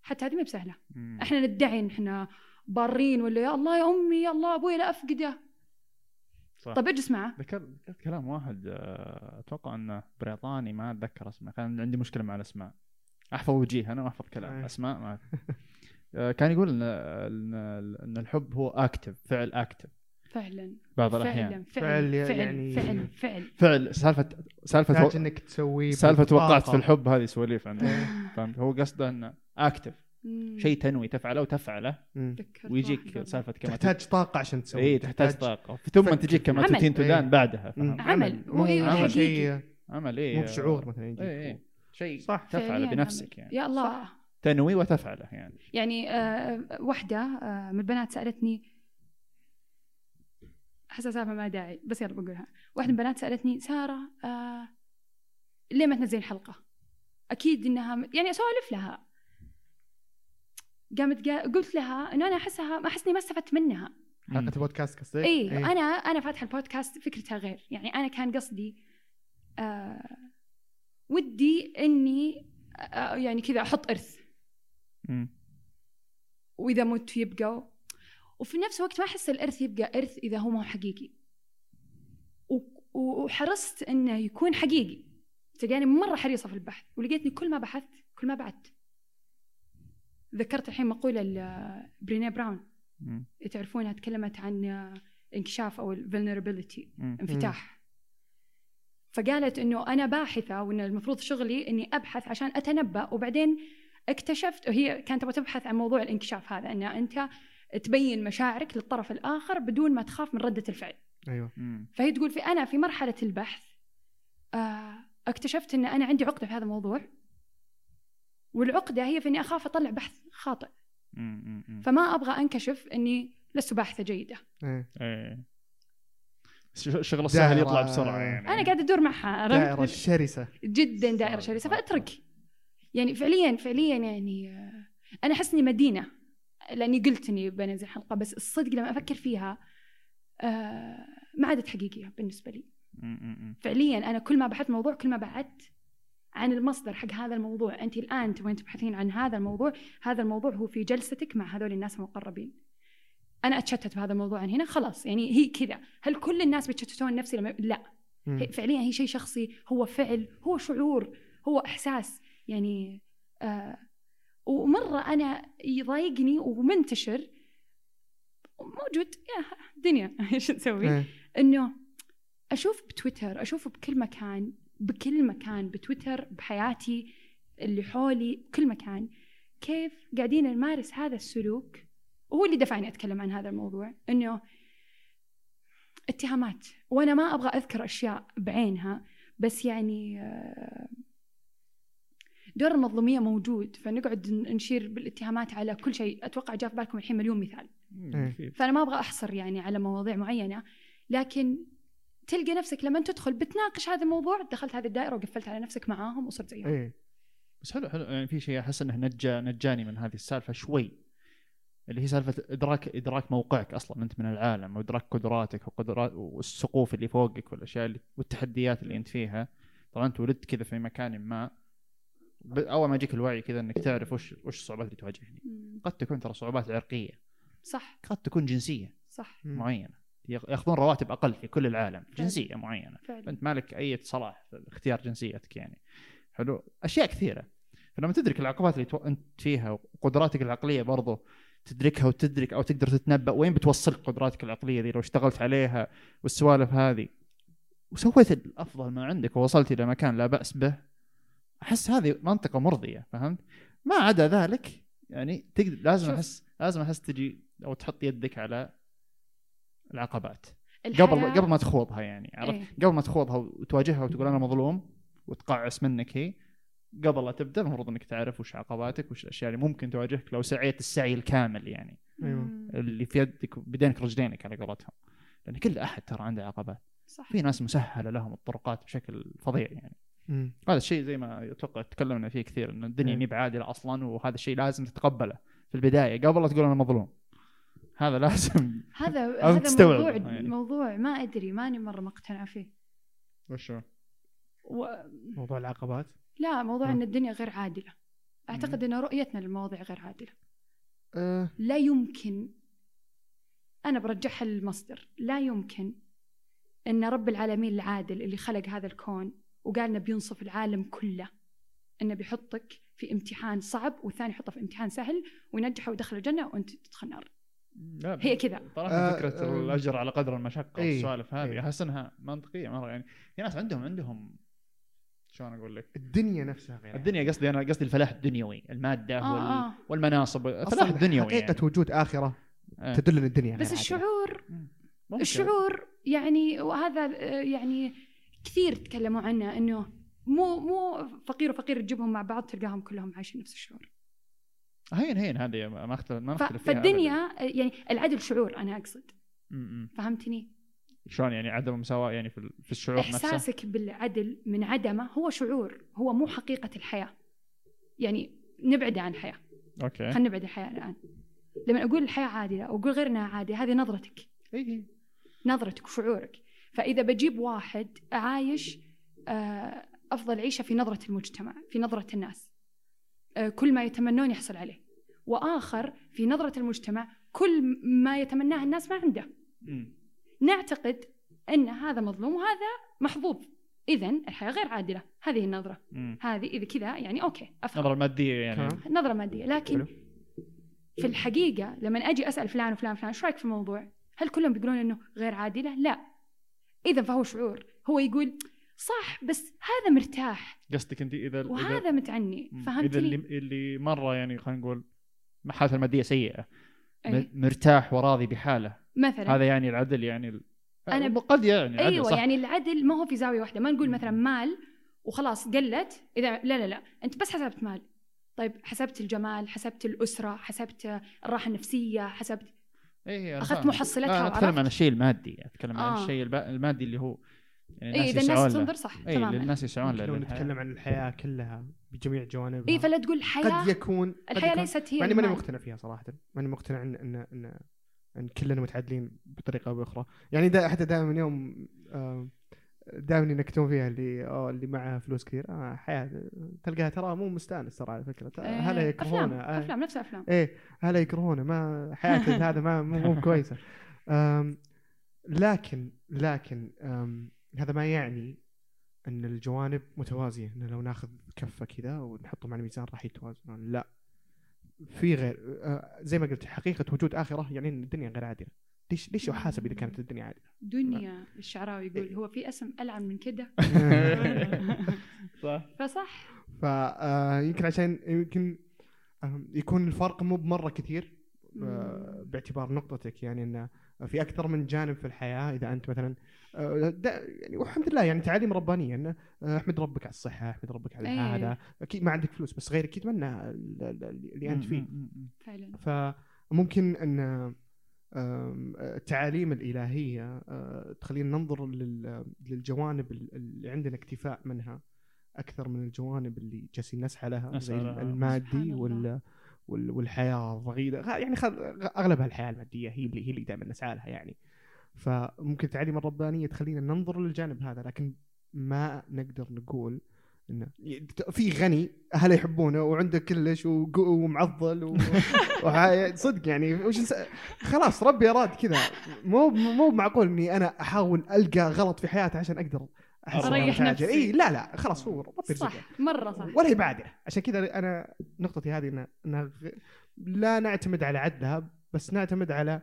حتى هذه ما بسهلة. إحنا ندعي إن إحنا بارين ولا يا الله يا أمي يا الله أبوي لا أفقده. صح. طيب اجلس معه ذكرت ذكرت كلام واحد آه، أتوقع إنه بريطاني ما أتذكر اسمه كان عندي مشكلة مع الأسماء أحفظ وجيه أنا واحفظ كلام أي. أسماء ما آه، كان يقول ان ان الحب هو active فعل active فعلا بعض الأحيان فعلا فعل فعل فعل يعني- فعل فعل فعل سالفه سالفة. إنك تسوي سالفة وقعت. في الحب هذه سواليف عنده إيه. فهمت هو قصده إنه اكتف. شيء تنوي تفعله وتفعله. ويجيك. سالفة كما تحتاج طاقة عشان تسوي اي تحتاج طاقة. ثم تجيك كما عمل. تدين تدان إيه. بعدها؟ عمل. مو حقيقي. شيء عمل إيه. مو بشعور مثلا يجيك. اي اي شيء. صح. تفعله بنفسك عمل. يعني. يا الله. تنوي وتفعله يعني. يعني آه واحدة آه من البنات سألتني أحسها سالفة ما داعي بس يلا بقولها واحدة من البنات سألتني سارة آه ليه ما تنزلين حلقة؟ أكيد إنها يعني أسولف لها. قامت قا... قلت لها إنه أنا أحسها ما أحسني ما استفدت منها. حلقه البودكاست قصدك؟ اي إيه. أنا أنا فاتحة البودكاست فكرتها غير يعني أنا كان قصدي آه ودي إني آه يعني كذا أحط إرث مم. وإذا مت يبقى وفي نفس الوقت ما أحس الإرث يبقى إرث إذا هو ما هو حقيقي وحرصت إنه يكون حقيقي تلقاني مرة حريصة في البحث ولقيتني كل ما بحثت كل ما بعدت ذكرت الحين مقولة لبرينيه براون. مم. تعرفونها؟ تكلمت عن انكشاف أو ال vulnerability مم. انفتاح. فقالت إنه أنا باحثة وإن المفروض شغلي إني أبحث عشان أتنبأ وبعدين اكتشفت وهي كانت تبغى تبحث عن موضوع الانكشاف هذا إن أنت تبين مشاعرك للطرف الآخر بدون ما تخاف من ردة الفعل. أيوه. مم. فهي تقول في أنا في مرحلة البحث آه، اكتشفت إن أنا عندي عقدة في هذا الموضوع. والعقدة هي في اني أخاف أطلع بحث خاطئ. فما أبغى أنكشف إني لست باحثة جيدة إيه. إيه ش- شغل السهل دائرة- يطلع بسرعة يعني أنا قاعدة أدور معها عرفت؟ دائرة شرسة جدا دائرة شرسة فأترك. يعني فعليا فعليا يعني آه، أنا أحس إني مدينة لأني قلت إني بنزل حلقة بس الصدق لما أفكر فيها آه، ما عادت حقيقية بالنسبة لي. فعليا أنا كل ما بحثت موضوع كل ما بعدت عن المصدر حق هذا الموضوع. أنت الآن تبغين تبحثين عن هذا الموضوع هذا الموضوع هو في جلستك مع هذول الناس المقربين. أنا أتشتت بهذا الموضوع عن هنا خلاص. يعني هي كذا. هل كل الناس بيتشتتون نفسي لما لا. مم. فعليا هي شيء شخصي هو فعل هو شعور هو إحساس. يعني آه ومرة أنا يضايقني ومنتشر موجود يا دنيا. إيش نسوي؟ إيه. إنه أشوف بتويتر أشوف بكل مكان. بكل مكان بتويتر بحياتي اللي حولي بكل مكان. كيف قاعدين نمارس هذا السلوك؟ وهو اللي دفعني أتكلم عن هذا الموضوع إنه اتهامات. وأنا ما أبغى أذكر أشياء بعينها بس يعني آه، دور المظلومية موجود فنقعد نشير بالاتهامات على كل شيء. أتوقع جاء في بالكم الحين مليون مثال. فأنا ما أبغى أحصر يعني على مواضيع معينة لكن تلقى نفسك لما تدخل بتناقش هذا الموضوع دخلت هذه الدائرة وقفلت على نفسك معاهم وصرت زيهم. إيه. بس حلو حلو. يعني في شيء أحس إنه نجا نجاني من هذه السالفة شوي. اللي هي سالفة إدراك إدراك موقعك أصلا أنت من العالم وإدراك قدراتك وقدرات والسقوف اللي فوقك والأشياء اللي والتحديات اللي أنت فيها. طبعا أنت ولدت كذا في مكان ما. أول ما يجيك الوعي كذا إنك تعرف وش وش الصعوبات اللي تواجهني. قد تكون ترى صعوبات عرقية. صح. قد تكون جنسية صح. معينة. ياخذون رواتب أقل في كل العالم جنسية معينة. فعلا. فانت مالك أي صلاح في اختيار جنسيتك يعني؟ حلو. أشياء كثيرة. فلما تدرك العقبات اللي تو... أنت فيها وقدراتك العقلية برضو تدركها وتدرك أو تقدر تتنبأ وين بتوصلك قدراتك العقلية ذي لو اشتغلت عليها والسوالف هذه. وسويت الأفضل ما عندك ووصلت إلى مكان لا بأس به أحس هذه منطقة مرضية فهمت؟ ما عدا ذلك يعني تقدر لازم. احس لازم أحس تجي أو تحط يدك على العقبات الحياة قبل قبل ما تخوضها يعني عرفت إيه. قبل ما تخوضها وتواجهها وتقول أنا مظلوم وتقعس منك هي قبل لا تبدأ المفروض إنك تعرف وش عقباتك وش الأشياء اللي ممكن تواجهك لو سعيت السعي الكامل يعني. مم. اللي في يدك بدينك رجلينك على قولتهم لأن كل أحد ترى عنده عقبات صح في ناس مسهلة لهم الطرقات بشكل فظيع يعني مم. هذا الشيء زي ما أتوقع تكلمنا فيه كثير إن الدنيا إيه. مي بعادلة أصلا وهذا الشيء لازم تتقبله في البداية قبل لا تقول أنا مظلوم هذا لازم. هذا هذا موضوع يعني. موضوع ما أدري ماني مرة مقتنعة فيه. وشو و... موضوع العقبات؟ لا موضوع مم. إن الدنيا غير عادلة. أعتقد إن رؤيتنا للمواضيع غير عادلة. آه. لا يمكن أنا برجعها للمصدر. لا يمكن إن رب العالمين العادل اللي خلق هذا الكون وقال إنه بينصف العالم كله إنه بيحطك في امتحان صعب والثاني يحطه في امتحان سهل وينجحه ويدخل الجنة وأنت تدخل النار. لا هي كذا طالما آه، فكرة آه. الأجر على قدر المشقة إيه، والسوالف هذه إيه. أحس إنها منطقية مرة يعني في ناس عندهم عندهم شلون أقول لك الدنيا نفسها غير الدنيا قصدي أنا قصدي الفلاح الدنيوي المادة آه، وال... آه. والمناصب الفلاح الدنيوي حقيقة يعني. وجود آخرة آه. تدل إن الدنيا بس. الشعور ممكن. الشعور يعني وهذا آه، يعني كثير تكلموا عنه إنه مو مو فقير وفقير تجيبهم مع بعض تلقاهم كلهم عايشين نفس الشعور هين هين هذه ما اختلف ما ف- نختلف فيها فالدنيا أبداً. يعني العدل شعور أنا أقصد. م- م. فهمتني؟ شلون يعني عدم المساواة يعني في ال- في الشعور نفسه؟ إحساسك بالعدل من عدمه هو شعور هو مو حقيقة الحياة. يعني نبعد عن الحياة. أوكي. خلينا نبعد الحياة الآن. لما أقول الحياة عادله أو أقول غير انها عادله هذه نظرتك. إيه، إيه. نظرتك وشعورك. فإذا بجيب واحد عايش آه، أفضل عيشة في نظرة المجتمع في نظرة الناس. كل ما يتمنون يحصل عليه. وآخر في نظرة المجتمع كل ما يتمناه الناس ما عنده. م. نعتقد أن هذا مظلوم وهذا محظوظ. اذا الحياة غير عادلة. هذه النظرة. م. هذه إذا كذا يعني أوكي أفهم. النظره الماديه يعني. نظرة مادية. لكن حلو. في الحقيقة لما أجي أسأل فلان وفلان وفلان إيش رأيك في الموضوع؟ هل كلهم بيقولون إنه غير عادلة؟ لا. إذا فهو شعور هو يقول صح بس هذا مرتاح قصدك انت إذا وهذا متعني م. إذا فهمتني اللي اللي مرة يعني خلينا نقول حالته الماديه سيئة أي. مرتاح وراضي بحالة مثلا هذا يعني العدل يعني ال... ب- قد يعني أيوه صح. يعني العدل ما هو في زاوية واحدة ما نقول مثلا مال وخلاص قلت إذا لا لا لا أنت بس حسبت مال طيب حسبت الجمال حسبت الأسرة حسبت الراحة النفسية حسبت إيه فاهم. محصلتها أنا أتكلم. عن الشيء المادي أتكلم عن آه. الشيء الب- المادي اللي هو يعني اي إذا الناس له. تنظر صح اي تماما. للناس يسعون لو. نتكلم عن الحياة كلها بجميع جوانبها اي فلا تقول قد الحياة يكون قد الحياة يكون- ليست هي ماني ماني. مقتنع فيها صراحة. ماني مقتنع ان ان ان, إن كلنا متعادلين بطريقة أو بأخرى. يعني دا حتى دائما يوم دائما ينكتون فيها اللي أو اللي معها فلوس كثير. آه حياة تلقاها ترى مو مستأنس ترى على فكرة. آه، هلا يكرهونه أفلام آه، أفلام نفس افلام إيه هلا يكرهونه ما حياته هذا ما مو كويسه لكن لكن أم، هذا ما يعني أن الجوانب متوازية إن لو ناخذ كفة كذا ونحطهم على الميزان راح يتوازنون. لا. في غير آه، زي ما قلت حقيقة وجود آخرة يعني إن الدنيا غير عادلة. ليش ليش احاسب إذا كانت الدنيا عادلة؟ دنيا الشعراوي يقول هو في اسم ألعن من كده؟ صح. فصح. فيمكن عشان يمكن آم، يكون الفرق مو بمرة كثير آه، باعتبار نقطتك. يعني إن في أكثر من جانب في الحياة إذا أنت مثلا آه، يعني والحمد لله يعني تعاليم ربانيه انه آه، أحمد ربك على الصحة أحمد ربك على أي. هذا. أكيد ما عندك فلوس بس غيرك يتمنى ال- ال- اللي أنت فيه. فعلا. فممكن أن التعاليم الإلهية آه، تخلينا ننظر لل- للجوانب ال- اللي عندنا اكتفاء منها أكثر من الجوانب اللي جالسين نسعى لها زي. المادي وال والحياة الضغينه غ- يعني خل... أغلبها الحياة المادية هي اللي هي اللي دائما نسعى لها يعني. فممكن التعاليم الربانية تخلينا ننظر للجانب هذا لكن ما نقدر نقول إنه في غني أهله يحبونه وعنده كلش ومعضل و... صدق يعني وش نس... خلاص ربي أراد كذا مو مو معقول إني أنا أحاول ألقى غلط في حياتي عشان أقدر نتائج. نفسي. إي لا لا خلاص هو ربي صح مرة صح ولا يبادره عشان كذا أنا نقطتي هذه ان إن غ- لا نعتمد على عدلها بس نعتمد على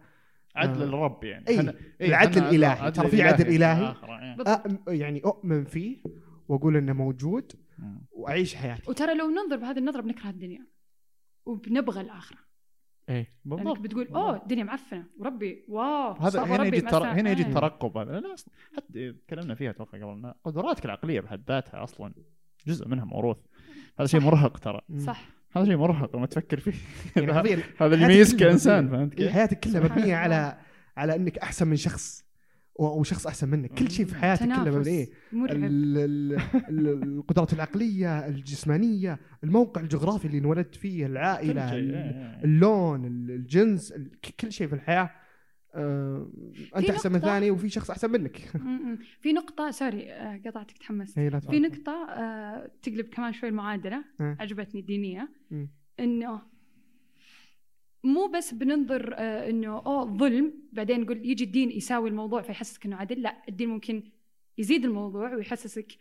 عدل آه. الرب يعني أي، إي، العدل إحنا الإلهي. ترى في عدل. الآخرة، إيه. أ... يعني أؤمن فيه وأقول إنه موجود. وأعيش حياتي وترى لو ننظر بهذه النظرة بنكره الدنيا وبنبغى الآخرة إيه لانك بالضبط بتقول أوه الدنيا معفنة وربي واو هذا هنا ربي يجي التر... هنا يجي آه. الترقب هذا لا أصلاً حتى تكلمنا فيها أتوقع قبل قدراتك العقلية بحد ذاتها أصلا جزء منها موروث هذا شيء. مرهق ترى. صح هذا شيء مرهق لما تفكر فيه يعني هذا اللي يميزك كإنسان. فهمت كيف؟ حياتك كلها مبنية. على على إنك أحسن من شخص و- وشخص أحسن منك كل شيء في حياتك كله ال- ال- القدرات العقلية الجسمانية الموقع الجغرافي اللي انولدت فيه العائلة إيه، إيه. اللون ال- الجنس كل شيء في الحياة انت في أحسن من ثاني وفي شخص أحسن منك. في نقطة سوري آه، قطعتك تحمست هي لا في. نقطة آه، تقلب كمان شوي المعادلة ها. عجبتني الدينية مم. إنه مو بس بننظر آه، إنه أوه ظلم بعدين نقول يجي الدين يساوي الموضوع فيحسسك إنه عدل لا الدين ممكن يزيد الموضوع ويحسسك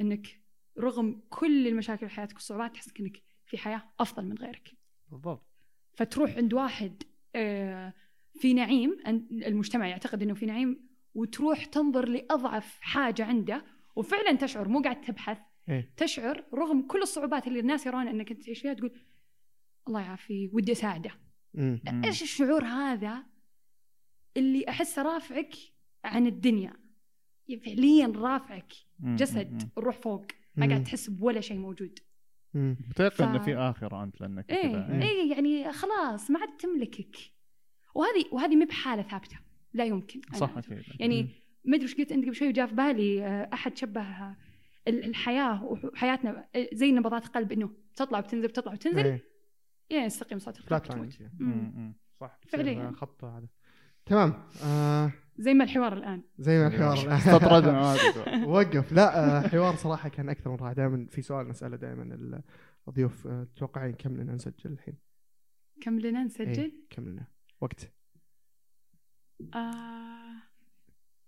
إنك رغم كل المشاكل في حياتك والصعوبات تحسسك إنك في حياة أفضل من غيرك بالضبط فتروح عند واحد آه، في نعيم المجتمع يعتقد إنه في نعيم وتروح تنظر لأضعف حاجة عنده وفعلا تشعر مو قاعد تبحث إيه. تشعر رغم كل الصعوبات اللي الناس يرون إنك أنت تعيش فيها تقول الله يعافيه ودي أساعده. إيش الشعور هذا اللي احسه رافعك عن الدنيا فعليا رافعك جسد. الروح فوق ما قاعد. تحس بولا شيء موجود. متيقن ف- إنه في آخرة أنت لأنك إيه إيه يعني خلاص ما عاد تملكك وهذه وهذه ما بحالة ثابتة لا يمكن. صح. أكيد يعني. ما ادري إيش قلت انت قبل شوي وجاء في بالي آه، أحد شبه آه، ال- الحياة وحياتنا آه، زي نبضات القلب إنه تطلع وتنزل تطلع وتنزل. إيه. يعني يستقيم صوت القلب. صح. فعليا. خط هذا. تمام. آه. زي ما الحوار الآن. زي ما الحوار استطردنا. هذا وقف. لا آه، حوار صراحة كان أكثر من رائع. دائما في سؤال نسأله دائما الضيوف آه، تتوقعين كم لنا نسجل الحين؟ كم لنا نسجل إيه، كم لنا؟ وقت. آه...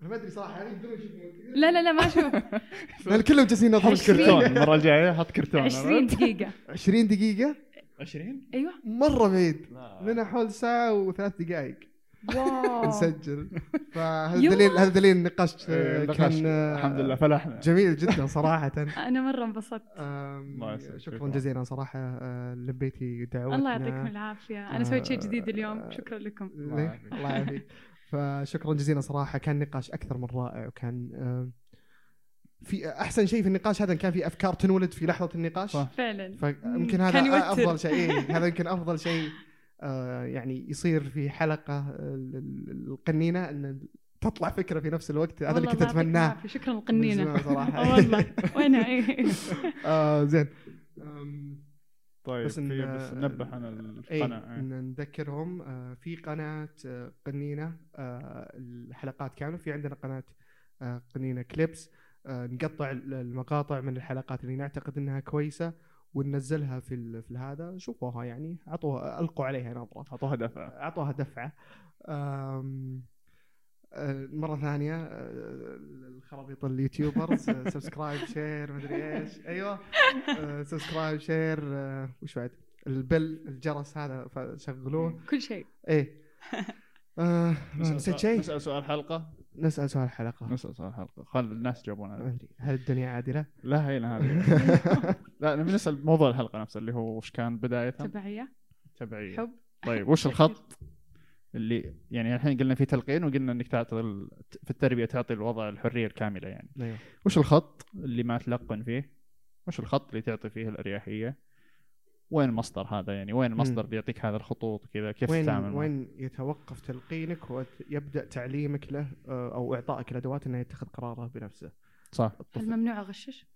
أنا ما أدري صراحة يعني بدون لا لا لا ما أشوف. لأن كلهم جالسين. كرتون الكرتون. المرة الجاية حط كرتون 20 دقيقة. 20 دقيقة؟ 20 أيوه. مرة بعيد. لنا حول ساعة وثلاث دقائق. واو. نسجل. فهذا. دليل هذا دليل النقاش إيه، النقاش. كان الحمد لله فلحنا جميل جدا صراحة. أنا مرة انبسطت. آم، الله يسعدك. شكرا. جزيلا صراحة آه، لبيتي دعوتنا. الله يعطيكم العافية. أنا سويت شيء جديد اليوم. شكرا لكم. الله؟ يعافيك. فشكرا جزيلا صراحة. كان نقاش أكثر من رائع وكان في أحسن شيء في النقاش هذا كان في أفكار تنولد في لحظة النقاش. صح. فعلا. فيمكن هذا. أفضل شيء. هذا يمكن أفضل شيء. يعني يصير في حلقة ال- ال- القنينه إن تطلع فكرة في نفس الوقت. هذا اللي كنت أتمناه. شكرا من القنينه صراحة. آه والله. وينها إيه آه زين. طيب بس إن- بس ننبه عن إيه القناة إيه. نذكرهم. آه، في قناة آه، قنينة آه، الحلقات كاملة. في عندنا قناة آه، قنينة clips آه، نقطع ال- المقاطع من الحلقات اللي نعتقد إنها كويسة. وننزلها في ال- في هذا شوفوها يعني أعطوها ألقوا عليها نظرة. أعطوها دفعة. أعطوها دفعة. آه، مرة ثانية آه، الخرابيط ال YouTubers subscribe share مدري إيش. أيوه. subscribe share آه، وش بعد؟ ال bell الجرس هذا فشغلوه. كل شيء. إيه. نسأل نسيت سؤال- شيء نسأل سؤال حلقة. نسأل سؤال الحلقة نسأل سؤال حلقة. خل الناس يجاوبون هل الدنيا عادلة؟ لا هي هذه لا نبي نسأل موضوع الحلقة نفسه اللي هو وش كان بدايتها؟ تبعية. تبعية. حب. طيب وش الخط؟ اللي يعني الحين قلنا في تلقين وقلنا إنك تعطي ال- في التربية تعطي الوضع الحرية الكاملة يعني. أيوه. وش الخط اللي ما تلقن فيه؟ وش الخط اللي تعطي فيه الأريحية؟ وين المصدر هذا يعني؟ وين المصدر. اللي يعطيك هذا الخطوط كذا كيف وين تتعامل معه؟ وين يتوقف تلقينك ويبدأ تعليمك له آه، أو إعطائك الأدوات إنه يتخذ قراره بنفسه. صح. هل الطفل ممنوع أغشش؟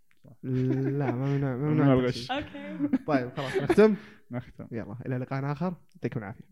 لا ممنوع ممنوع ممنوع الغش. أوكي. طيب خلاص نختم. نختم. يلا إلى لقاء آخر. يعطيكم العافية.